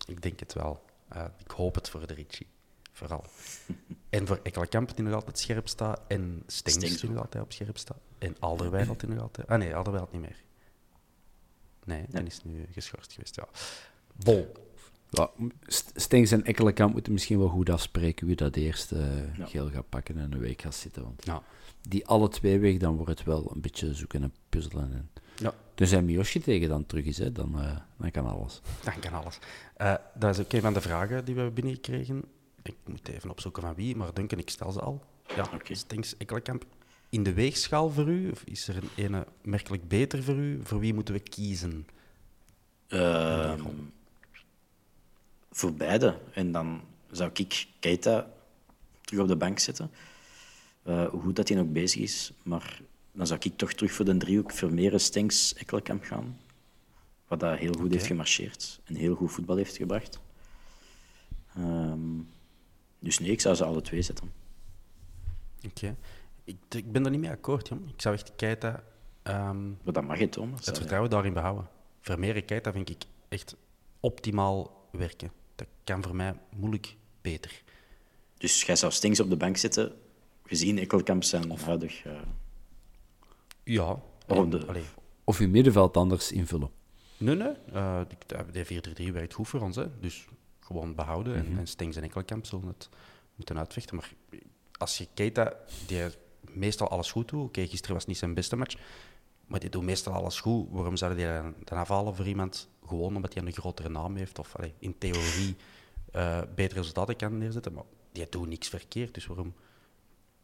Ik denk het wel. Uh, ik hoop het voor de Richie. Vooral. en voor Ekkelenkamp, die nog altijd scherp staat. En Stengs, die nog altijd op scherp staat. En Alderweireld, die nog altijd... Ah nee, Alderweireld niet meer. Nee, die is nu geschorst geweest, ja. Bol. Ja, Stengs en Ekkelenkamp moeten misschien wel goed afspreken wie dat eerst uh, ja. geel gaat pakken en een week gaat zitten. Want ja. die alle twee weg, dan wordt het wel een beetje zoeken en puzzelen. En... Ja. Dus als Miyoshi tegen dan terug is, hè, dan, uh, dan kan alles. Dan kan alles. Uh, dat is ook een van de vragen die we binnenkregen. Ik moet even opzoeken van wie, maar Duncan, ik stel ze al. Ja, okay. Ekkelenkamp. In de weegschaal voor u? Of is er een ene merkelijk beter voor u? Voor wie moeten we kiezen? Uh, voor beide. En dan zou ik Keita terug op de bank zetten. Uh, hoe goed dat hij nog bezig is. Maar dan zou ik toch terug voor de driehoek Vermeeren, Stenks, Ekkelkamp gaan. Wat dat heel goed okay. heeft gemarcheerd en heel goed voetbal heeft gebracht. Um, dus nee, ik zou ze alle twee zetten. Oké. Okay. Ik, ik, ben er niet mee akkoord, jong. Ik zou echt Keita... Um, maar dat mag je, Thomas. Het vertrouwen daarin behouden. Vermeeren Keita vind ik echt optimaal werken. Dat kan voor mij moeilijk beter. Dus jij zou Stings op de bank zitten, gezien Ekkelkamp zijn of huidig... Uh... Ja. Of, de... Allee. of je middenveld anders invullen. Nee, nee. Uh, de 4-3 werkt goed voor ons. Hè. Dus gewoon behouden. Mm -hmm. En, en Stings en Ekkelkamp zullen het moeten uitvechten. Maar als je Keita, die meestal alles goed doet... Oké, okay, gisteren was niet zijn beste match. Maar die doet meestal alles goed. Waarom zou je dan, dan afhalen voor iemand? Gewoon omdat hij een grotere naam heeft. Of allee, in theorie uh, betere resultaten kan neerzetten. Maar die doet niks verkeerd. Dus waarom...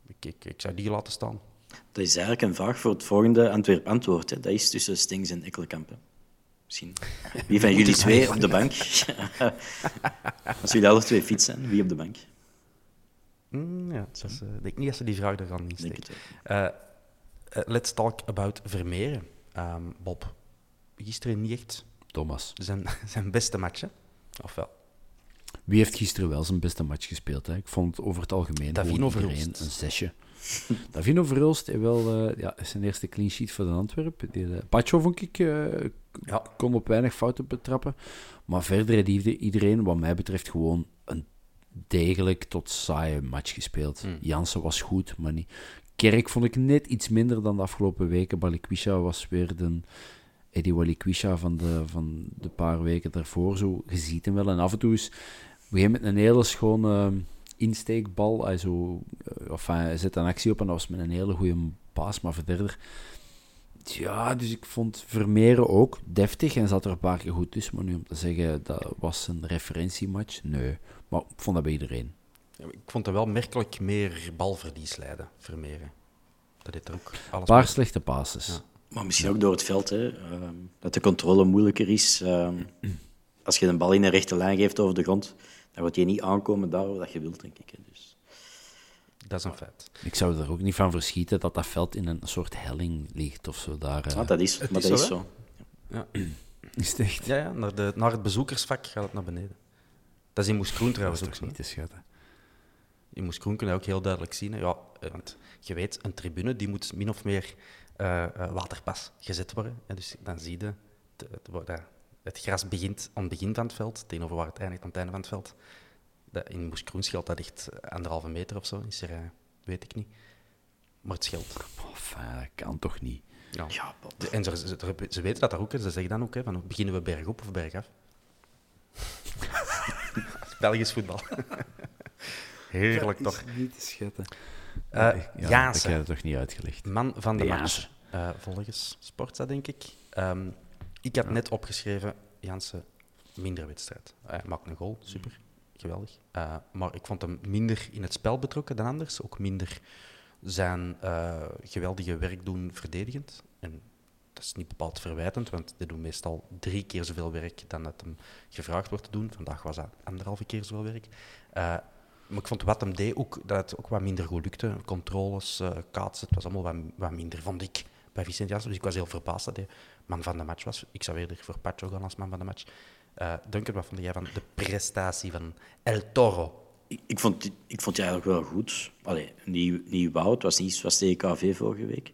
Ik, ik, ik zou die laten staan. Dat is eigenlijk een vraag voor het volgende Antwerp-antwoord. Dat is tussen Stings en Ekkelkamp. Misschien. Wie van jullie twee op de bank? Als jullie alle twee zijn, wie op de bank? Mm, ja, dat is, uh, ik denk niet dat ze die vraag er gaan insteken. Uh, uh, let's talk about Vermeeren. Um, Bob, gisteren niet echt Thomas. Zijn, zijn beste match, of wel? Wie heeft gisteren wel zijn beste match gespeeld? Hè? Ik vond het over het algemeen iedereen een zesje. Davino Verhulst wel uh, ja, zijn eerste clean sheet voor de Antwerpen. Uh, Pacho vond ik, uh, ja. kon op weinig fouten betrappen. Maar verder heeft iedereen, wat mij betreft, gewoon een degelijk tot saaie match gespeeld. Mm. Jansen was goed, maar niet. Kerk vond ik net iets minder dan de afgelopen weken. Balikwisha was weer de Eddie Walikwisha van de, van de paar weken daarvoor. Zo, je ziet hem wel. En af en toe is we met een hele schone insteekbal. Also, of hij zet een actie op en dat was met een hele goede paas. Maar verder, ja, dus ik vond Vermeeren ook deftig en zat er een paar keer goed tussen. Maar nu om te zeggen dat was een referentiematch, nee. Maar ik vond dat bij iedereen. Ja, ik vond hem wel merkelijk meer balverlies leiden, Vermeeren. Dat deed er ook alles Een paar mee. slechte passes. Ja. Maar misschien ook door het veld, hè, ehm, dat de controle moeilijker is. Ehm, als je een bal in een rechte lijn geeft over de grond, dan wordt je niet aankomen daar waar dat je wilt, denk ik. Hè. Dus, Dat is een feit. Ik zou er ook niet van verschieten dat dat veld in een soort helling ligt of zo. Daar, eh, ah, dat is, Het maar is dat zo, is zo. Ja, Is het echt? ja, ja naar, de, naar het bezoekersvak gaat het naar beneden. Dat is in Moeskroen Dat trouwens is ook niet te schatten. In Moeskroen kun je ook heel duidelijk zien. Hè. Ja, eh, want je weet, een tribune die moet min of meer eh, eh, waterpas gezet worden. En dus dan zie je, het, het, wordt, eh, het gras begint aan het begin van het veld, tegenover waar het eindigt aan het einde van het veld. Dat, in Moeskroen scheelt dat echt anderhalve meter of zo. Is er, eh, weet ik niet. Maar het scheelt. Of, eh, dat kan toch niet? Ja. Ja, en ze, ze, ze weten dat daar ook. hè. Ze zeggen dan ook, hè, van, beginnen we bergop of bergaf? Belgisch voetbal. Heerlijk toch. niet te schatten. Eh, ja, dat je toch niet uitgelegd. Man van de De match, Jansen. eh, volgens Sportza, denk ik. Ehm, ik had net opgeschreven, Jansen, minder wedstrijd. Hij maakt een goal, super, geweldig. Eh, maar ik vond hem minder in het spel betrokken dan anders. Ook minder zijn eh, geweldige werk doen verdedigend. En dat is niet bepaald verwijtend, want die doen meestal drie keer zoveel werk dan dat hem gevraagd wordt te doen. Vandaag was dat anderhalve keer zoveel werk. Eh, maar ik vond wat hem deed ook, dat het ook wat minder goed lukte. Controles, eh kaatsen, het was allemaal wat, wat minder, vond ik, bij Vicent Janssen. Dus ik was heel verbaasd dat hij man van de match was. Ik zou eerder voor Pacho gaan als man van de match. Eh Duncan, wat vond jij van de prestatie van El Toro? Ik, ik, vond, ik vond die eigenlijk wel goed. Allee, niet, niet wauw, het was niet zoals tegen KV vorige week.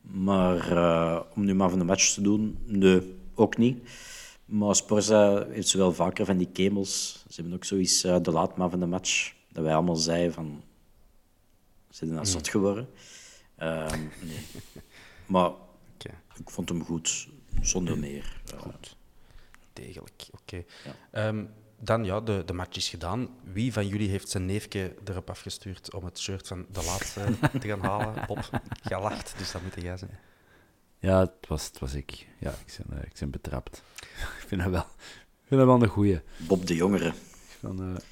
Maar eh, om nu maar van de match te doen, nee, ook niet. Maar Sporza heeft zo wel vaker van die kemels. Ze hebben ook zoiets eh, de laatma van de match. Dat wij allemaal zeiden van... Ze zijn nou zot geworden. Ehm, nee. Maar Oké, ik vond hem goed, zonder meer. Goed. Degelijk, oké. Ehm, dan, ja, de, de match is gedaan. Wie van jullie heeft zijn neefje erop afgestuurd om het shirt van de laatste te gaan halen? Bob, jij lacht, dus dat moet jij zijn. Ja, het was, het was ik. Ja, ik ben, eh, ik ben betrapt. ik vind dat wel, ik vind dat wel een goeie. Bob de Jongere. Van, eh,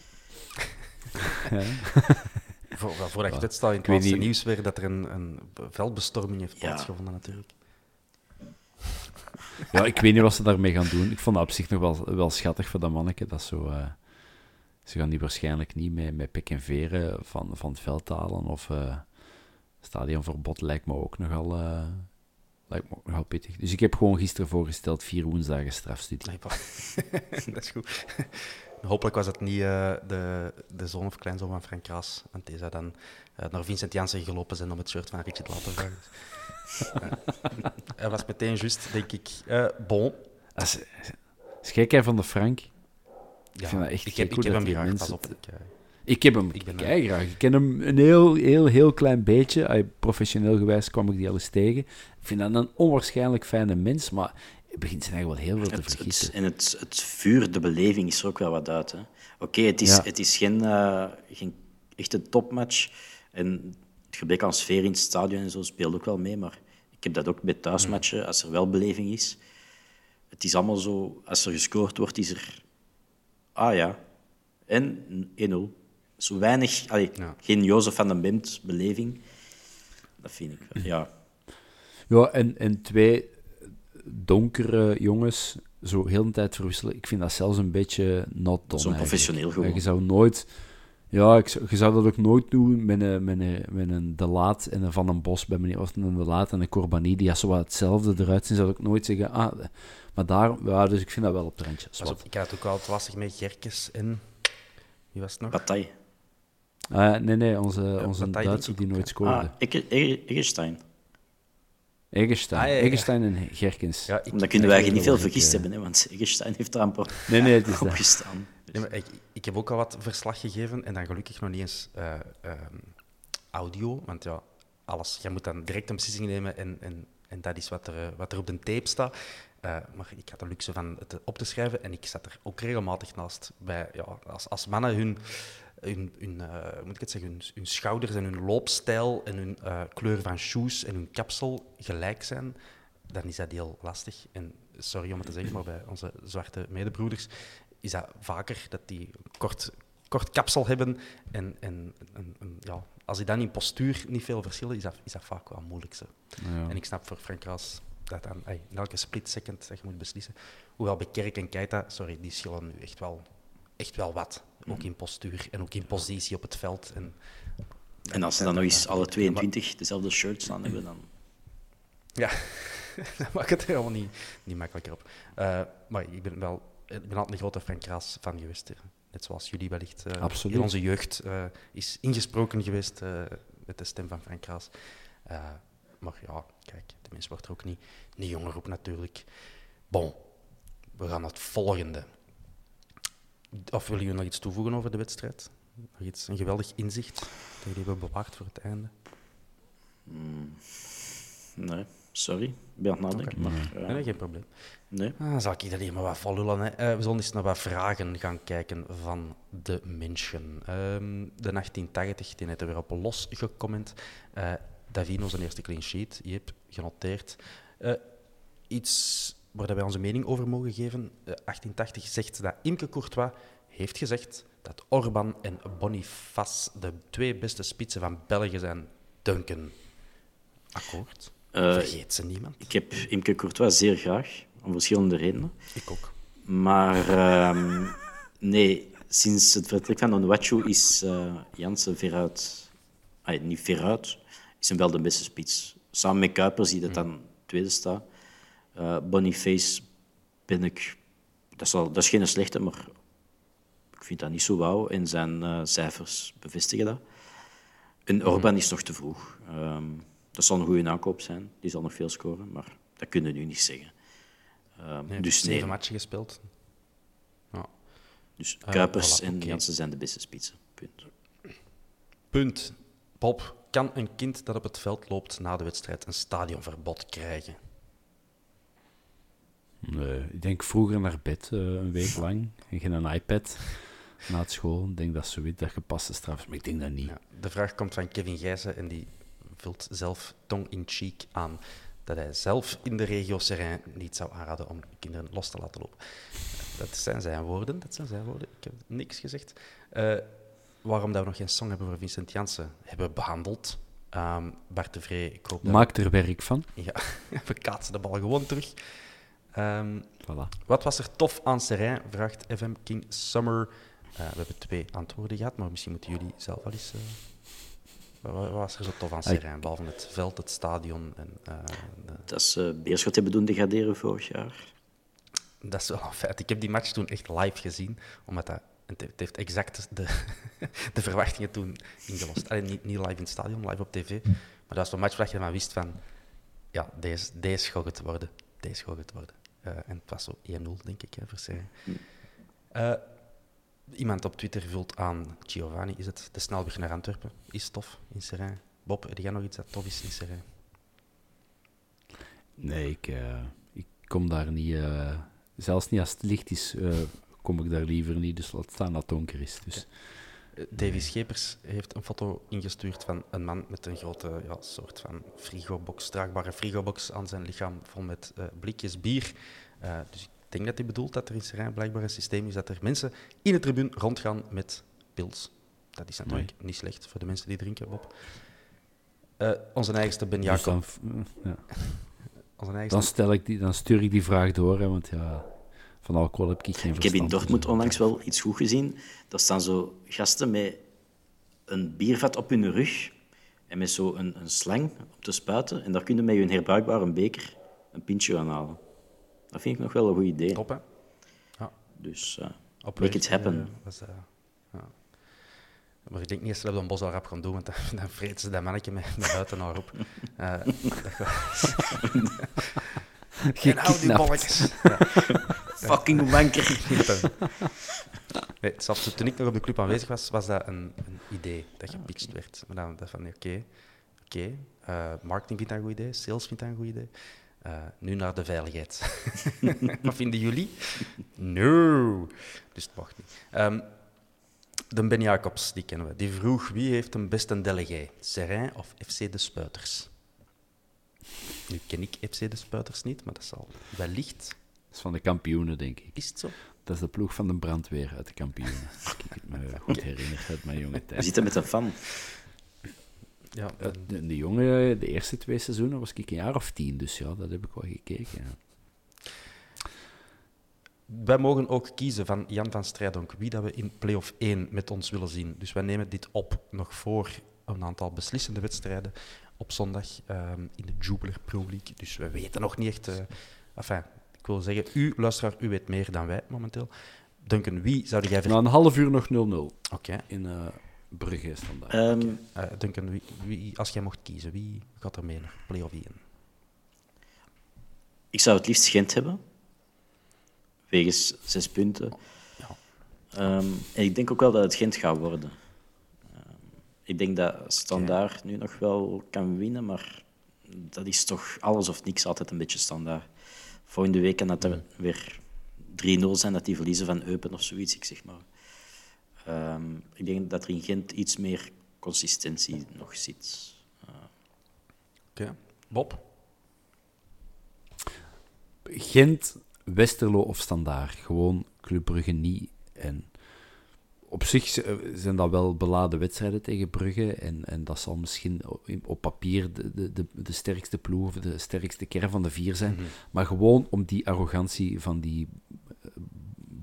ja. Voor, voordat je dit staat in het nieuws weer dat er een, een veldbestorming heeft Ja. plaatsgevonden, natuurlijk. Ja, ik weet niet wat ze daarmee gaan doen. Ik vond dat op zich nog wel, wel schattig voor dat manneke. Dat zo, eh, ze gaan die waarschijnlijk niet met, met pik en veren van, van het veld halen. Of eh stadionverbod lijkt me ook nogal, eh, lijkt me nogal pittig. Dus ik heb gewoon gisteren voorgesteld vier woensdagen strafstudie. Dat is goed. Hopelijk was het niet de, de zoon of kleinzoon van Frank Kraas. Want die zou dan naar Vincent Janssen gelopen zijn om het shirt van Richard laten vragen. Eh, Hij was meteen juist, denk ik. eh, bon. Als, als jij van de Frank... Ja, vind dat echt ik heb, ik hoe heb dat hem graag, mensen pas op. het- Ik, Ik heb hem Ik ben, kei graag. Ik ken hem een heel, heel, heel klein beetje. Ay, professioneel gewijs kwam ik die al eens tegen. Ik vind dat een onwaarschijnlijk fijne mens, maar hij begint zijn eigenlijk wel heel veel te Het, het, en het, het vuur, de beleving is er ook wel wat uit. hè. Oké, het, is, Ja. het is geen, eh, geen echte topmatch. En het gebrek aan sfeer in het stadion en zo speelt ook wel mee. Maar ik heb dat ook bij thuismatchen, als er wel beleving is. Het is allemaal zo, als er gescoord wordt, is er... Ah ja. En 1-0. Zo weinig... Allee, Ja. Geen Jozef van den Bemt beleving. Dat vind ik wel. Ja. Ja, en, en twee donkere jongens, zo heel de tijd verwisselen. Ik vind dat zelfs een beetje not done. Zo'n professioneel gewoon. Je zou nooit... Ja, ik zou, je zou dat ook nooit doen met een, met een, met een De Laat en een Van den Bos bij meneer Osten en De Laat en een Corbani, die als zo wat hetzelfde eruit zien, zou ik nooit zeggen, ah, maar daar, ja, dus ik vind dat wel op het randje. op, ik had het ook wel wat lastig met Gerkes en... Wie was het nog? Bataille. Ah, nee, nee, onze, Ja, onze Duitser die nooit scoorde. Ah, Egge- Egge- Eggestein. Egerstein. Ah, ja, ja. Egerstein en Gerkens. Ja, ik, Dan kunnen wij ik niet veel vergist eh, hebben, hè, want Eggestein heeft er amper Nee, nee, het is op dat. Nee, ik, ik heb ook al wat verslag gegeven en dan gelukkig nog niet eens eh, ehm, audio. Want ja, alles, je moet dan direct een beslissing nemen en, en, en dat is wat er, eh, wat er op de tape staat. Eh, maar ik had de luxe van het op te schrijven en ik zat er ook regelmatig naast. Bij, ja, als, als mannen hun, hun, moet ik het zeggen, hun, hun schouders en hun loopstijl en hun kleur van shoes en hun kapsel gelijk zijn, dan is dat heel lastig. En sorry om het te zeggen, maar bij onze zwarte medebroeders is dat vaker dat die kort, kort kapsel hebben. En, en, en- en ja, als die dan in postuur niet veel verschillen, is dat, is dat vaak wel moeilijk. Zo. Ja. En ik snap voor Frank Raas dat dan ey, in elke split second dat je moet beslissen. Hoewel bij Kerk en Keita, sorry, die schillen nu echt wel, echt wel wat. Ook in postuur en ook in positie op het veld. En, En als ze dan nog eens alle 22 dezelfde shirts aan hebben, dan... Ja, dat maakt het er helemaal niet, niet makkelijker op. Eh, maar ik ben wel ik ben altijd een grote Frank Raas fan geweest. hè. Net zoals jullie wellicht. eh, Absoluut. In onze jeugd eh, is ingesproken geweest eh, met de stem van Frank Raas. Eh, maar ja, kijk, de mens wordt er ook niet, niet jonger op natuurlijk. Bon, we gaan naar het volgende. Of willen jullie nog iets toevoegen over de wedstrijd? Nog iets, een geweldig inzicht dat jullie hebben bewaard voor het einde? Nee, sorry. Aan het nadenken. Maar, Nee, nee, geen probleem. nee. Ah, Dan zal ik alleen maar wat volullen. Hè. Eh, we zullen eens naar wat vragen gaan kijken van de mensen. Ehm, de 1880, die net er weer op los gecomment. Eh Davino zijn eerste clean sheet. Je hebt genoteerd. Eh, iets waar wij onze mening over mogen geven. Eh, 1880 zegt dat Imke Courtois heeft gezegd dat Orban en Boniface de twee beste spitsen van België zijn. Duncan. Akkoord. Eh, Vergeet ze niemand. Ik heb Imke Courtois zeer graag, om verschillende redenen. Ik ook. Maar ehm, nee, sinds het vertrek van Onuachu is eh Jansen veruit... Niet veruit, is hem wel de beste spits. Samen met Kuipers, die dat dan tweede staat. Eh, Boniface ben ik... Dat is, al, dat is geen slechte, maar ik vind dat niet zo wauw. En zijn cijfers bevestigen dat. En Orban is nog te vroeg. Ehm, dat zal een goede aankoop zijn. Die zal nog veel scoren, maar dat kunnen we nu niet zeggen. Ehm, Nee, dus zeven nee, matchen gespeeld. Ja. dus Eh, Kuipers voilà, en oké. Jansen zijn de beste spitsen. Punt. Punt. Bob, kan een kind dat op het veld loopt na de wedstrijd een stadionverbod krijgen? Nee, ik denk vroeger naar bed, eh, een week lang. En geen een iPad na het school. Ik denk dat zoiets dat gepaste straf is, maar ik denk dat niet. Ja, de vraag komt van Kevin Gijzen en die vult zelf tong in cheek aan dat hij zelf in de regio Serrain niet zou aanraden om kinderen los te laten lopen. Dat zijn zijn woorden, dat zijn zijn woorden. Ik heb niks gezegd. Eh, waarom dat we nog geen song hebben voor Vincent Janssen, hebben we behandeld. Ehm, Bart de Vree, ik hoop dat... Maak er werk van. Ja, we kaatsen de bal gewoon terug. Ehm, Voilà. Wat was er tof aan Serrain? Vraagt FM King Summer. Eh, we hebben twee antwoorden gehad, maar misschien moeten jullie zelf wel eens. eh, wat, was er zo tof aan Serrain? Behalve het veld, het stadion. En, eh, de- Dat ze Beerschot hebben doen degraderen vorig jaar. dat is wel een feit. Ik heb die match toen echt live gezien, omdat dat, het heeft- exact de, de verwachtingen toen ingelost. Allee, niet, niet live in het stadion, live op tv. Maar dat was een match waar je maar wist van, ja, deze, deze gaat het worden. Deze gaat het worden. Eh, en het was zo 1-0, denk ik, hè, voor Serrain. Eh, iemand op Twitter vult aan, Giovanni, is het de snelweg naar Antwerpen? Is tof in Serrain? Bob, heb jij nog iets dat tof is in Serrain? Nee, ik, eh, ik kom daar niet... eh, zelfs niet als het licht is, eh, kom ik daar liever niet. Dus laat staan dat het donker is. Dus. Davy Schepers heeft een foto ingestuurd van een man met een grote ja, soort van frigobox, draagbare frigobox aan zijn lichaam, vol met blikjes bier. Dus ik denk dat hij bedoelt dat er in Serrain blijkbaar een systeem is dat er mensen in de tribune rondgaan met pils. Dat is natuurlijk niet slecht voor de mensen die drinken, Bob. Eh, onze eigenste Ben Dus Jacob. dan, eh, ja. onze eigenste dan, stel ik die, dan stuur ik die vraag door, hè, want ja, van alcohol heb ik geen Ik heb in Dortmund onlangs wel iets goed gezien. Daar staan zo gasten met een biervat op hun rug en met zo een, een slang om te spuiten. En daar kun je met je herbruikbare beker een pintje aan halen. Dat vind ik nog wel een goed idee. top, hè? Dus eh, Op make it happen. eh, was, eh, ja. Maar ik denk niet dat ze dat een bos al rap gaan doen, want dan, dan vreten ze dat mannetje met, met buiten naar op. Dat gaat- en hou die Gekidnapt. bolletjes. Ja. Fucking wanker. Nee, zelfs toen ik nog op de club aanwezig was, was dat een, een idee dat gepitcht werd. Maar dan dacht van, oké, oké, marketing vindt dat een goed idee, sales vindt dat een goed idee. Eh, nu naar de veiligheid. Wat vinden jullie? No. Dus het mag niet. Ehm, de Ben Jacobs, die kennen we. Die vroeg, wie heeft een beste delegé? Serrain of FC De Spuiters? Nu ken ik FC De Spuiters niet, maar dat zal wellicht... Dat is van de kampioenen, denk ik. Is het zo? Dat is de ploeg van de brandweer uit de kampioenen. Als ik het me goed herinner uit mijn jonge We tijd. zitten met een fan. Ja, Eh, De, de jonge, de eerste twee seizoenen was ik een jaar of tien, dus ja, dat heb ik wel gekeken. Ja. Wij mogen ook kiezen van Jan van Strijdonk wie dat we in play-off 1 met ons willen zien. Dus wij nemen dit op nog voor een aantal beslissende wedstrijden op zondag ehm, in de Jubiler Pro League. Dus we weten nog niet echt... eh, enfin, ik wil zeggen, u, luisteraar, u weet meer dan wij momenteel. Duncan, wie zou jij... ver- Na een half uur nog 0-0 Oké. in eh Brugge standaard. Ehm, Eh, Duncan, wie, wie, als jij mocht kiezen, wie gaat er mee naar play-off 1? ik zou het liefst Gent hebben. Wegens zes punten. Ehm, en ik denk ook wel dat het Gent gaat worden. Ehm, ik denk dat Standaard nu nog wel kan winnen, maar dat is toch alles of niks altijd een beetje standaard. Volgende week kan dat er weer 3-0 zijn, dat die verliezen van Eupen of zoiets, ik zeg maar. Ehm, ik denk dat er in Gent iets meer consistentie nog zit. Oké. Bob? Gent, Westerlo of Standaard. Gewoon Club Brugge niet. En op zich eh, zijn dat wel beladen wedstrijden tegen Brugge. En, en dat zal misschien op, papier de, de, de, de sterkste ploeg of de sterkste kern van de vier zijn. Maar gewoon om die arrogantie van die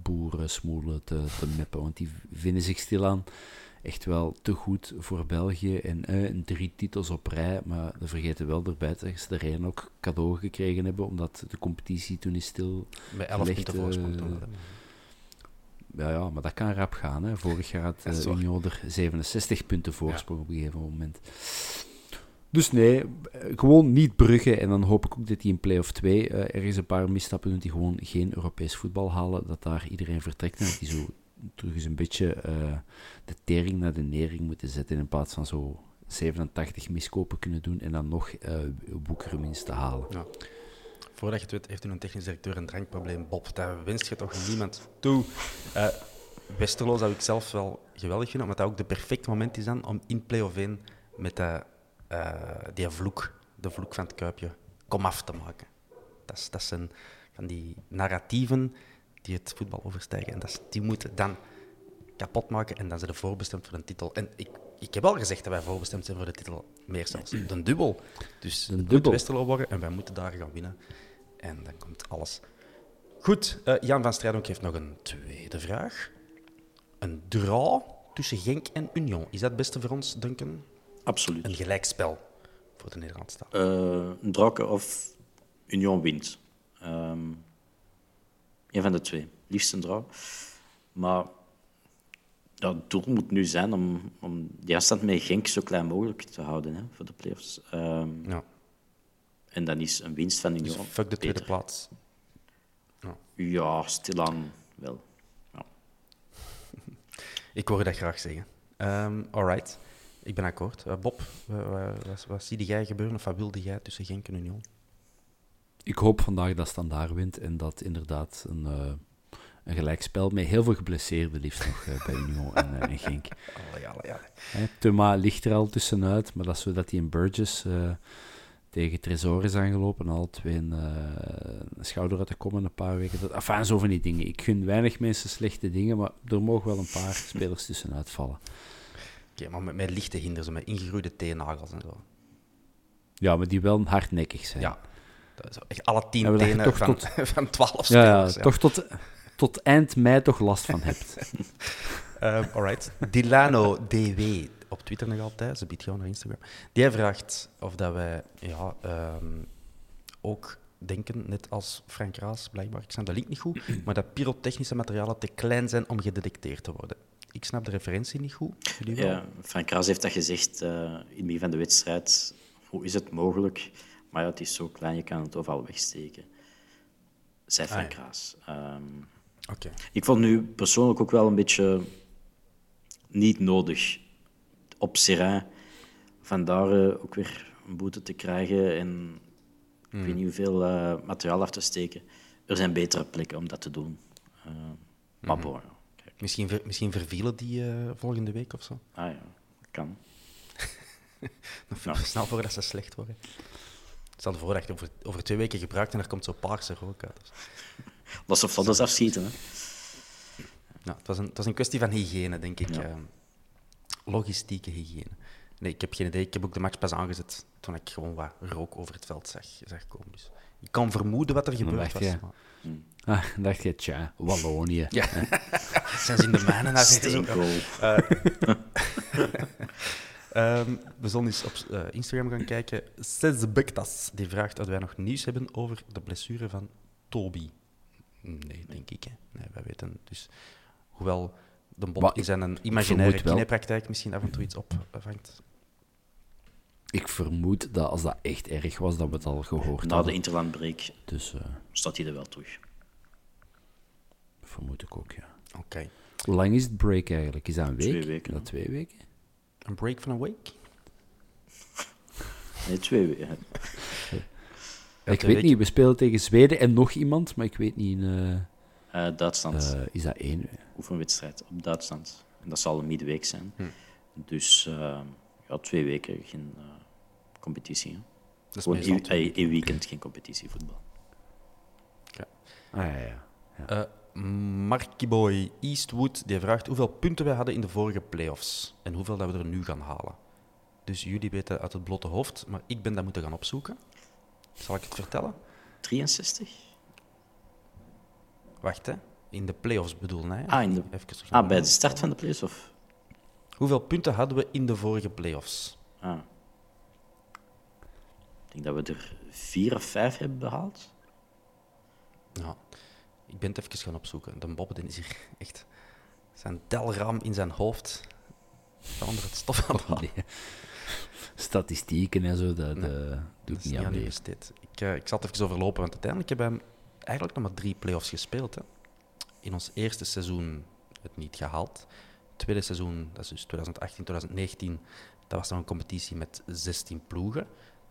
eh, boerensmoelen te, te meppen. Want die vinden zich stilaan echt wel te goed voor België. En eh, drie titels op rij, maar we vergeten wel erbij dat ze de reden ook cadeau gekregen hebben, omdat de competitie toen is stil. Met 11 gelegd, punten voorsprong. eh, toen. Ja, ja, maar dat kan rap gaan. Hè. Vorig jaar had uh. Union er 67 punten voorsprong op een gegeven moment. Dus nee, gewoon niet Brugge. En dan hoop ik ook dat die in play-off 2 eh, ergens een paar misstappen doen die gewoon geen Europees voetbal halen. Dat daar iedereen vertrekt en dat die zo terug eens een beetje eh, de tering naar de nering moeten zetten in plaats van zo 87 miskopen kunnen doen en dan nog boekerwinst te halen. Ja. Voordat je het weet, heeft een technisch directeur een drankprobleem. Bob, daar wenst je toch niemand toe. Eh, Westerlo zou ik zelf wel geweldig vinden, omdat dat ook de perfecte moment is dan om in play-off 1 met de, eh, die vloek, de vloek van het kuipje, komaf te maken. Dat, is, dat zijn van die narratieven die het voetbal overstijgen. En dat is- die moeten dan kapot maken en dan zijn ze voorbestemd voor een titel. En ik, ik heb al gezegd dat wij voorbestemd zijn voor de titel, meer zelfs. De dubbel. Dus De het dubbel. Worden en wij moeten daar gaan winnen. En dan komt alles goed. Eh, Jan van Strijdonk heeft nog een tweede vraag. Een draw tussen Genk en Union. Is dat het beste voor ons, Duncan? Absoluut. Een gelijkspel voor de Nederlandse taal. Eh, een Draken of Union wint. Ehm een van de twee. Liefst een draw. Maar ja, het doel moet nu zijn om, om die afstand met Genk zo klein mogelijk te houden hè, voor de playoffs. Ehm Ja. En dan is een winst van Dus Union fuck de tweede beter. plaats. Ja, stilaan wel. Ja. Ik hoor dat graag zeggen. Ehm alright. Ik ben akkoord. Eh, Bob, wa- wa- wat, wat zie jij gebeuren of wat wilde jij tussen Genk en Union? Ik hoop vandaag dat Standaard wint en dat inderdaad een, eh, een gelijkspel met heel veel geblesseerden liefst nog eh, bij Union en, en Genk. Allee, allee, allee. Hè, Thuma ligt er al tussenuit, maar dat is zo dat hij in Burgess tegen Tresor is aangelopen. Al twee een, schouder uit te komen een paar weken. Dat, enfin, zo van die dingen. Ik gun weinig mensen slechte dingen, maar er mogen wel een paar spelers tussenuit vallen. Maar met, met lichte hinders, met ingegroeide teennagels en zo. Ja, maar die wel hardnekkig zijn. Ja. Dat is echt alle tien dat tenen toch van, tot- van twaalf ja, ja, spelers. ja. toch tot, tot eind mei toch last van hebt. Ehm, alright. Dilano DW op Twitter nog altijd, ze biedt gewoon naar Instagram. Die vraagt of dat wij ja, ehm, ook denken, net als Frank Raas blijkbaar, ik snap de link niet goed, maar dat pyrotechnische materialen te klein zijn om gedetecteerd te worden. Ik snap de referentie niet goed. Ja, Frank Kraas heeft dat gezegd eh, in het begin van de wedstrijd. Hoe is het mogelijk? Maar ja, het is zo klein, je kan het overal wegsteken. Frank Ah, ja. Kraas. Ehm, Oké. ik vond nu persoonlijk ook wel een beetje niet nodig op Serain vandaar eh, ook weer een boete te krijgen en ik weet niet hoeveel eh, materiaal af te steken. Er zijn betere plekken om dat te doen. Eh, maar bon. Kijk. Misschien, ver- misschien vervielen die eh, volgende week of zo. Ah ja, kan. Nog Snel voordat ze slecht worden. Stel voor dat je over, over twee weken gebruikt en er komt zo paarse rook uit. Dat ze foto's afschieten. Hè. Ja, het, was een, het was een kwestie van hygiëne, denk ik. Ja. eh, logistieke hygiëne. Nee, ik heb geen idee. Ik heb ook de match pas aangezet toen ik gewoon wat rook over het veld zag, zag komen. Dus ik kan vermoeden wat er gebeurd dacht was. je- Ah, dacht je, tja, Wallonië. Ja. Zijn ze in de mijnen naar. Ehm, we zullen eens op eh, Instagram gaan kijken. Sesbektas, die vraagt of wij nog nieuws hebben over de blessure van Toby. Nee, denk ik. Hè. Nee, wij weten dus... Hoewel de bond ik- in zijn een imaginaire kinepraktijk misschien af en toe iets opvangt. Ik vermoed dat als dat echt erg was, dat we het al gehoord Na de hadden. interlandbreak Dus eh, staat hij er wel terug. vermoed ik ook, ja. Oké. Hoe lang is het break eigenlijk? Is dat een week? Twee weken, Is dat twee weken? Een break van een week? Nee, twee weken. ik weet niet, we spelen tegen Zweden en nog iemand, maar ik weet niet... eh, Eh, Duitsland, eh, is dat één? oefenwedstrijd op Duitsland. En dat zal een midweek zijn. Hm. Dus eh, ja, twee weken geen eh, competitie. Hè. Dat is Gewoon weekend geen competitievoetbal. Ah, ja, ja. Eh Marky Boy Eastwood die vraagt hoeveel punten wij hadden in de vorige playoffs en hoeveel dat we er nu gaan halen. Dus jullie weten uit het blote hoofd, maar ik ben dat moeten gaan opzoeken. Zal ik het vertellen? 63? Wacht, hè. In de playoffs bedoel ik. Ah, in de- Even terug Ah, bij de start van de playoffs? Of? Hoeveel punten hadden we in de vorige playoffs? Ah. Ik denk dat we er vier of vijf hebben behaald. Ja, ik ben het even gaan opzoeken. De Bob is hier echt zijn telram in zijn hoofd. Onder het stof aan het halen. Nee. Statistieken en zo, dat Nee, doe ik niet aan besteed. Ik, eh, ik zal het even overlopen, want uiteindelijk hebben we eigenlijk nog maar drie play-offs gespeeld. Hè. In ons eerste seizoen het niet gehaald. Tweede seizoen, dat is dus 2018, 2019, dat was nog een competitie met 16 ploegen.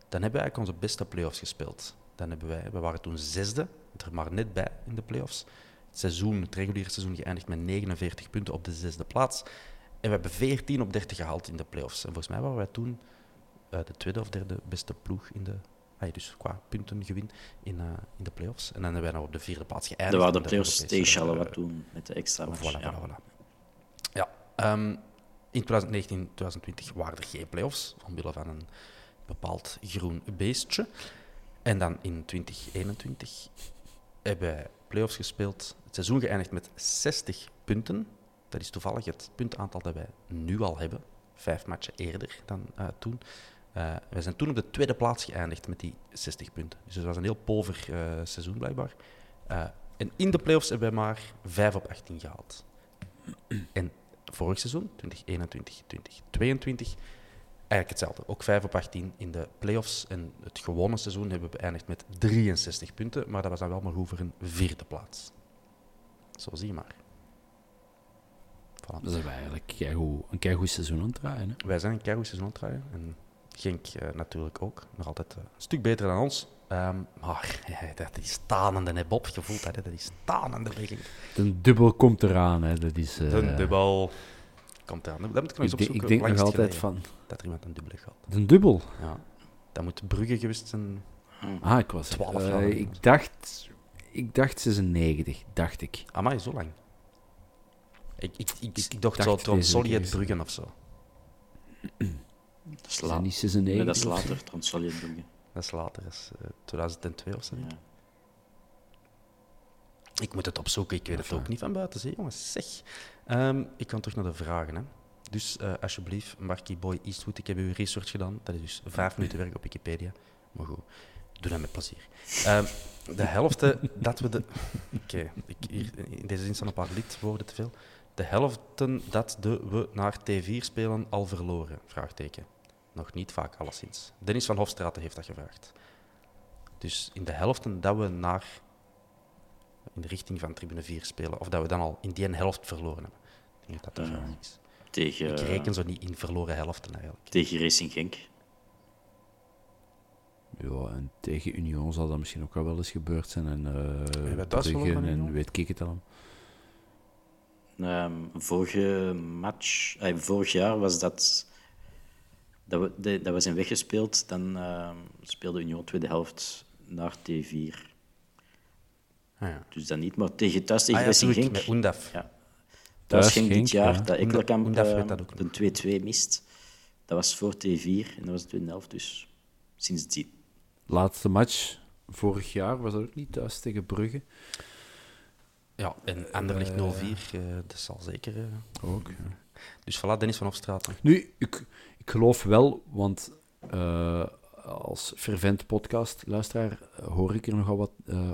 Dan hebben we eigenlijk onze beste play-offs gespeeld. Dan hebben wij, we waren toen zesde, er maar net bij in de play-offs. Het seizoen, het reguliere seizoen, geëindigd met 49 punten op de zesde plaats. En we hebben 14 op 30 gehaald in de play-offs. En volgens mij waren wij toen eh, de tweede of derde beste ploeg in de. ah, dus qua puntengewin in, eh, in de play-offs. En dan hebben wij nog op de vierde plaats geëindigd. waren de in playoffs tegen Charleroi eh, toen, met de extra match. Voilà, ja. voilà, voilà. Ehm, in 2019, 2020 waren er geen play-offs, omwille van een bepaald groen beestje. En dan in 2021 hebben wij play-offs gespeeld. Het seizoen geëindigd met 60 punten. Dat is toevallig het puntaantal dat wij nu al hebben. Vijf matchen eerder dan eh, toen. Eh, wij zijn toen op de tweede plaats geëindigd met die 60 punten. Dus het was een heel pover eh, seizoen blijkbaar. En in de playoffs hebben wij maar 5 op 18 gehaald. En vorig seizoen, 2021, 2022, eigenlijk hetzelfde. Ook 5 op 18 in de playoffs. En het gewone seizoen hebben we beëindigd met 63 punten. Maar dat was dan wel maar goed voor een vierde plaats. Zo zie je maar. Voilà. Dat is eigenlijk keigoed- een keigoed seizoen aan het draaien. Hè? Wij zijn een keigoed seizoen aan het draaien. En Genk eh, natuurlijk ook. Nog altijd eh, een stuk beter dan ons. Ehm, maar ja, dat is stanende, hè, Bob. Je voelt dat, hè? dat is stanende bij Genk. De dubbel komt eraan. Hè? Dat is, eh, De dubbel komt eraan. Dat moet ik nog eens opzoeken. ik denk nog altijd van... Dat er iemand een dubbele gehad. De dubbel? Ja. Dat moet Brugge geweest zijn. Ah, ik was... 12 eh, jaar. ik, dacht, ik dacht 96, dacht ik. Amai, zo lang. Ik, ik, ik, ik, dacht dacht zo Solid. Bruggen of zo. Dat is, Is la- dat niet 96? nee, dat is later, Transolid Brugge. Dat is later, dat is eh, 2002 of zo. ik. Ja. Ik moet het opzoeken, ik weet het ook niet van buiten, zie, jongens. Zeg. Ehm, ik kan terug naar de vragen. Hè. Dus eh, alsjeblieft, Marky Boy Eastwood, ik heb uw research gedaan. Dat is dus vijf minuten werk op Wikipedia. Maar goed, doe dat met plezier. Ehm, de helft eh, dat we de... Oké, in deze zin staan een paar lidwoorden te veel. De helften dat de we naar T4 spelen al verloren? Vraagteken. Nog niet vaak, alleszins. Dennis van Hofstraten heeft dat gevraagd. Dus in de helften dat we naar in de richting van tribune 4 spelen, of dat we dan al in die ene helft verloren hebben. Ik denk dat dat de vraag is. Tegen, Ik reken zo niet in verloren helften eigenlijk. tegen Racing Genk. Ja, en tegen Union zal dat misschien ook wel wel eens gebeurd zijn. En uh, en Union? weet ik het al. Ehm, vorige match, eh, vorig jaar was dat. Dat we, de- dat we zijn weggespeeld. Dan ehm, speelde Union tweede helft naar T4. Ah, ja. Dus dan niet, maar tegen, thuis tegen Ah, ja, Racing Genk. met Undaf. Ja. Thuis Genk dit jaar, ja. dat eh, dat ook de 2-2 mist. Dat was voor T4 en dat was de tweede helft, dus sinds die... Laatste match vorig jaar was dat ook niet thuis tegen Brugge. Ja, en Anderlecht 0-4, eh, dat zal zeker... eh. Ook. ja. Dus voilà, Dennis van Hofstraat. Nu, ik, ik geloof wel, want eh, als fervent podcastluisteraar eh, hoor ik er nogal wat eh,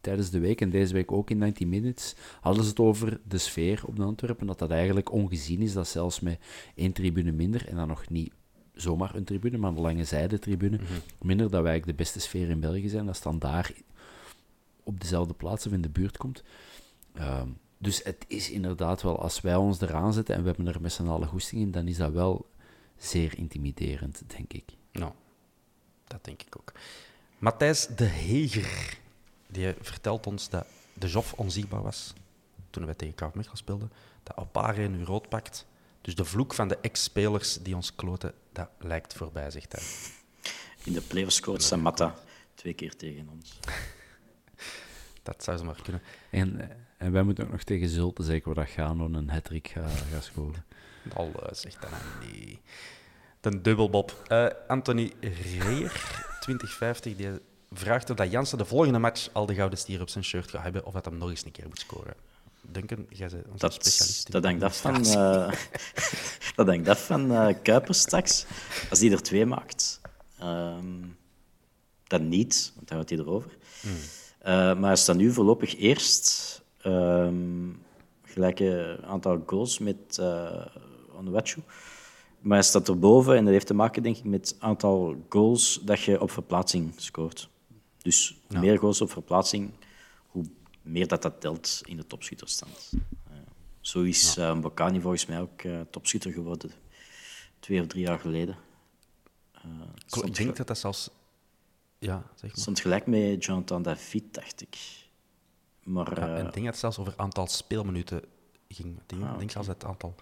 tijdens de week en deze week ook in 90 Minutes. Hadden ze het over de sfeer op de Antwerpen, dat dat eigenlijk ongezien is, dat zelfs met één tribune minder, en dan nog niet zomaar een tribune, maar een lange zijde-tribune, minder, dat wij eigenlijk de beste sfeer in België zijn, dat dan daar op dezelfde plaats of in de buurt komt. Ehm, dus het is inderdaad wel, als wij ons eraan zetten en we hebben er met z'n allen goesting in, dan is dat wel zeer intimiderend, denk ik. Nou, dat denk ik ook. Matthijs de Heger, die vertelt ons dat de Joff onzichtbaar was toen wij tegen KV Mechelen speelden. Dat Opare nu rood pakt. Dus de vloek van de ex-spelers die ons kloten, dat lijkt voorbij, zegt hij. In de playoffs scoort Samatta twee keer tegen ons. Dat zou ze maar kunnen. En, eh, en wij moeten ook nog tegen Zulte zeker waar dat Gano een hat-trick gaat gaat scoren. Al eh, zegt dat nee. De dubbelbob. Eh, Anthony Reer, 2050, die vraagt of dat Jansen de volgende match al de gouden stier op zijn shirt gaat hebben of dat hem nog eens een keer moet scoren. Duncan, jij bent onze Dat, specialist. in dat hangt af van, eh dat hangt af van Kuipers straks. Als die er twee maakt, ehm, dan niet, want dan gaat hij erover. Eh, maar hij staat nu voorlopig eerst. ehm gelijke aantal goals met uh, Onuachu. Maar hij staat erboven en dat heeft te maken, denk ik, met het aantal goals dat je op verplaatsing scoort. Dus hoe meer goals op verplaatsing, hoe meer dat dat telt in de topschutterstand. Eh, zo is eh Bocani volgens mij ook eh, topschutter geworden, twee of drie jaar geleden. Eh, Ik denk dat dat zelfs... Ja, zeg maar. stond gelijk met Jonathan David, dacht ik. Maar Ja, en ik denk dat het zelfs over aantal speelminuten ging. Ik denk, Ah, zelfs het aantal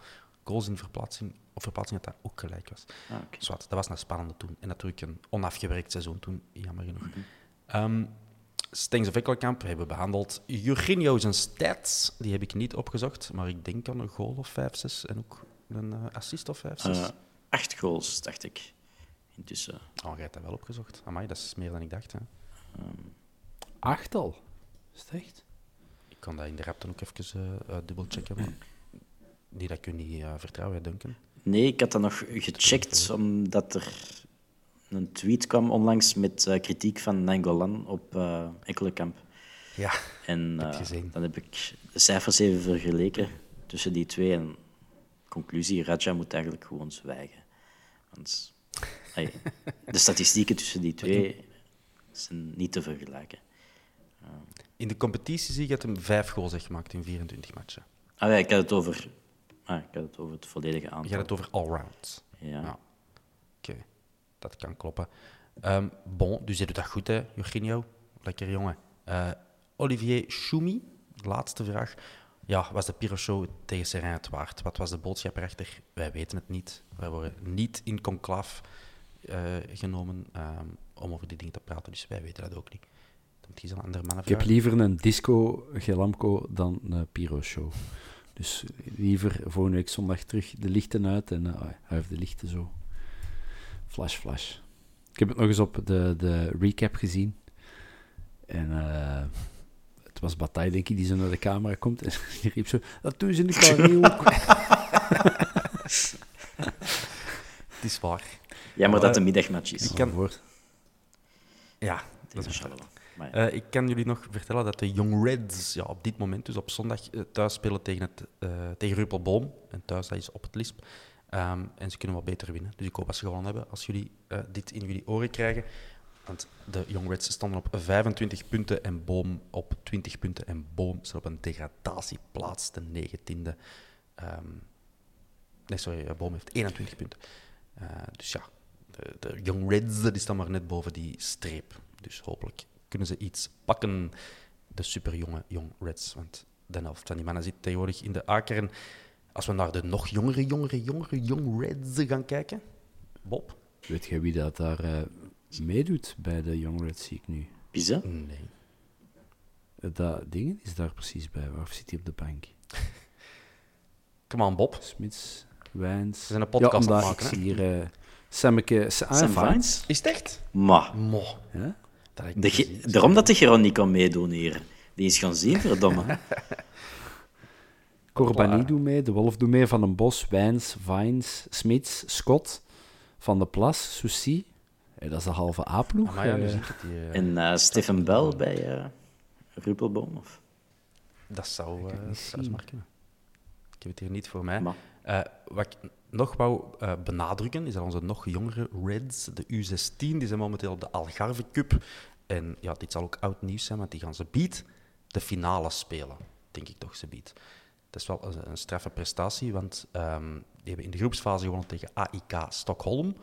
goals in verplaatsing, of verplaatsing dat dat ook gelijk was. ah, dat was een spannende toen. En natuurlijk een onafgewerkt seizoen toen, jammer genoeg. Ehm Stengs of Ekkelkamp hebben we behandeld. Eugenio zijn stats, die heb ik niet opgezocht, maar ik denk aan een goal of 5, 6 en ook een eh, assist of 5, 6. Eh, acht goals, dacht ik. Intussen. Oh, jij hebt dat wel opgezocht. Amai, dat is meer dan ik dacht. Hè. Achtal? Is het echt? Ik kan dat in de rap dan ook even uh, dubbelchecken, maar die dat kun je niet eh, vertrouwen, Duncan. Nee, ik had dat nog gecheckt, omdat er een tweet kwam onlangs met eh, kritiek van Nangolan op eh Ekkelenkamp. Ja, En heb gezien. dan heb ik de cijfers even vergeleken tussen die twee. En conclusie, Raja moet eigenlijk gewoon zwijgen. Want de statistieken tussen die twee zijn niet te vergelijken. In de competitie zie ik dat hem vijf goals heeft gemaakt in 24 matchen. Ah, ja, ik, had het over, ah, ik had het over het volledige aantal. Je hebt het over allround. Ja. Ja. Oké, dat kan kloppen. Ehm, bon, dus je doet dat goed, hè, Eugenio? Lekker jongen. Eh, Olivier Choumi, laatste vraag. Ja, was de Piro-show tegen Serrain het waard? Wat was de boodschap erachter? Wij weten het niet. Wij worden niet in conclave eh, genomen ehm, om over die dingen te praten, dus wij weten dat ook niet. Dan moet je een andere mannen Ik heb liever een disco Gelamco dan een Pyro-show. Dus liever volgende week zondag terug de lichten uit en uh, hij heeft de lichten zo. Flash, flash. Ik heb het nog eens op de, de recap gezien. En eh, het was Bataille, denk ik, die zo naar de camera komt. En die riep zo, dat doen ze in de Carré ook. Het is waar. Jammer dat het Eh, een middagmatch is. ik kan- Ja, dat is Tegen Eh, ik kan jullie nog vertellen dat de Young Reds ja, op dit moment, dus op zondag, eh, thuis spelen tegen, het, eh tegen Ruppelboom. En thuis, dat is op het Lisp. Ehm, en ze kunnen wat beter winnen. Dus ik hoop dat ze gewonnen hebben als jullie dit in jullie oren krijgen. Want de Young Reds stonden op 25 punten en Boom op 20 punten. En Boom staat op een degradatieplaats, de 19e. Ehm, nee, sorry, Boom heeft 21 punten. Dus ja, de, de Young Reds die staan maar net boven die streep. Dus hopelijk kunnen ze iets pakken, de superjonge Young Reds. Want de helft van die mannen zit tegenwoordig in de A-kern. Als we naar de nog jongere, jongere, jongere Young Reds gaan kijken. Bob? Weet jij wie dat daar eh, meedoet bij de Young Reds, zie ik nu? Pisa? Nee. Eh, Dat ding is daar precies bij. Waar zit hij op de bank? Come on, Bob. Smits, Wijns. We zijn een podcast ja, aan het maken, Ik zie hier uh, ah, Sam Vines. Vines? Is het echt? Maar, Mo. Ja? Dat de gezien. daarom dat de Geron niet kan meedoen hier. Die is gaan zien, verdomme. Corbani doet mee, De Wolf doet mee, Van den Bos, Wijns, Vines, Smits, Scott, Van de Plas, Soucy. Eh, dat is de halve A-ploeg. Ah, maar ja, nu Eh, zie ik het. Die, eh, En eh Stephen Bell bij eh Ruppelboom. Of? Dat zou, Ik eh heb niet dat zou. Ik heb het hier niet voor mij. Maar. Eh, wat ik nog wou eh, benadrukken, is dat onze nog jongere Reds, de U16, die zijn momenteel op de Algarve Cup. En ja, dit zal ook oud nieuws zijn, want die gaan ze beat de finale spelen. Denk ik toch, ze beat. Dat is wel een, een straffe prestatie, want ehm, die hebben in de groepsfase gewonnen tegen AIK Stockholm.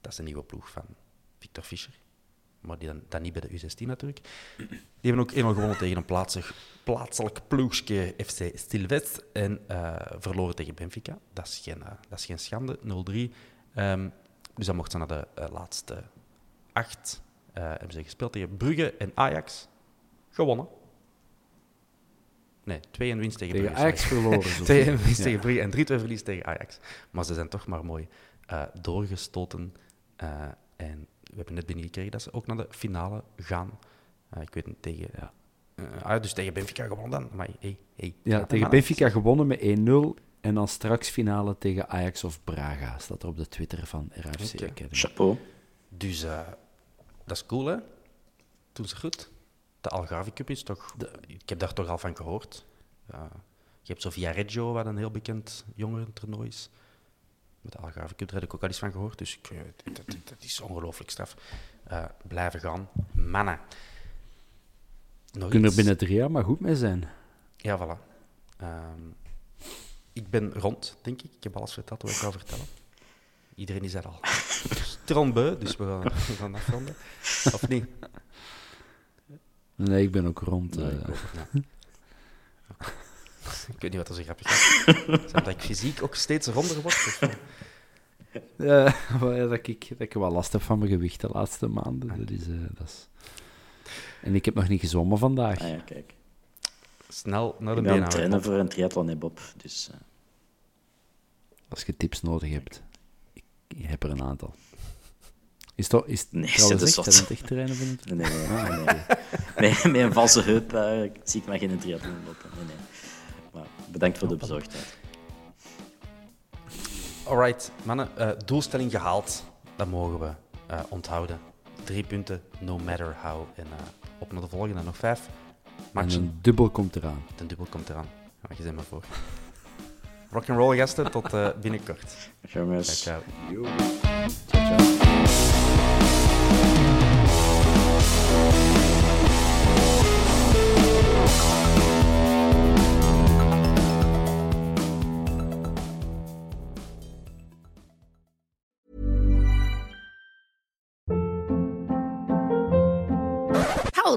Dat is een nieuwe ploeg van Victor Fischer. Maar die dan, dan niet bij de U16 natuurlijk. Die hebben ook eenmaal gewonnen tegen een plaatselijk, plaatselijk ploegje FC Stilwest en eh, verloren tegen Benfica. Dat is geen, eh, dat is geen schande, 0-3. Ehm, dus dan mochten ze naar de eh, laatste acht. hebben ze gespeeld tegen Brugge en Ajax. Gewonnen. Nee, 2 en winst tegen, tegen Brugge. Ajax verloren. zo. 2 en winst Ja. tegen Brugge en 3-2 verlies tegen Ajax. Maar ze zijn toch maar mooi doorgestoten. En we hebben net binnengekregen dat ze ook naar de finale gaan. Eh, ik weet niet, tegen... Ja. eh, ah, dus tegen Benfica gewonnen dan. Maar hey, hey. Ja, Ja, tegen Benfica gewonnen met 1-0. En dan straks finale tegen Ajax of Braga. Staat er op de Twitter van RFC Oké. Academy. Chapeau. Dus eh, dat is cool, hè? Doen ze goed. De Algarve Cup is toch... ik heb daar toch al van gehoord. Je hebt Sofia Reggio, wat een heel bekend jongerentoernooi is. Met de Algarve Cup, daar heb ik ook al eens van gehoord. Dus ik, eh, dat, dat, dat is ongelooflijk straf. Eh, blijven gaan. Mannen. Nog Kunnen er iets? binnen drie jaar maar goed mee zijn. Ja, voilà. Ehm, ik ben rond, denk ik. Ik heb alles verteld wat ik wou vertellen. Iedereen is er al strombeu, dus we gaan, we gaan afronden. Of niet? Nee, ik ben ook rond. Nee, eh. ik, ook, nee. ik weet niet wat er zo grappig is. Dat ik fysiek ook steeds ronder word? Of? Ja, dat, ik, dat ik wel last heb van mijn gewicht de laatste maanden. Dat is, eh, dat is... En ik heb nog niet gezwommen vandaag. Ah ja, kijk. Snel naar de Ik ben aan benen het trainen voor een triathlon, hè, Bob. Dus eh, Als je tips nodig hebt. Ik, ik heb er een aantal. Is het, is het Nee, trouwens echt wat. een echt van het? nee, nee, nee. Ah, nee. Met, met een valse heup eh, zie ik maar geen triathlon lopen. Nee, nee. Bedankt voor de bezorgdheid. Alright, mannen. eh, doelstelling gehaald. Dat mogen we eh, onthouden. Drie punten, no matter how. En eh, op naar de volgende, nog vijf. En een dubbel komt eraan. De dubbel komt eraan. Ja, je bent maar voor. Rock'n'roll gasten, tot binnenkort. Ciao. Ciao, ciao.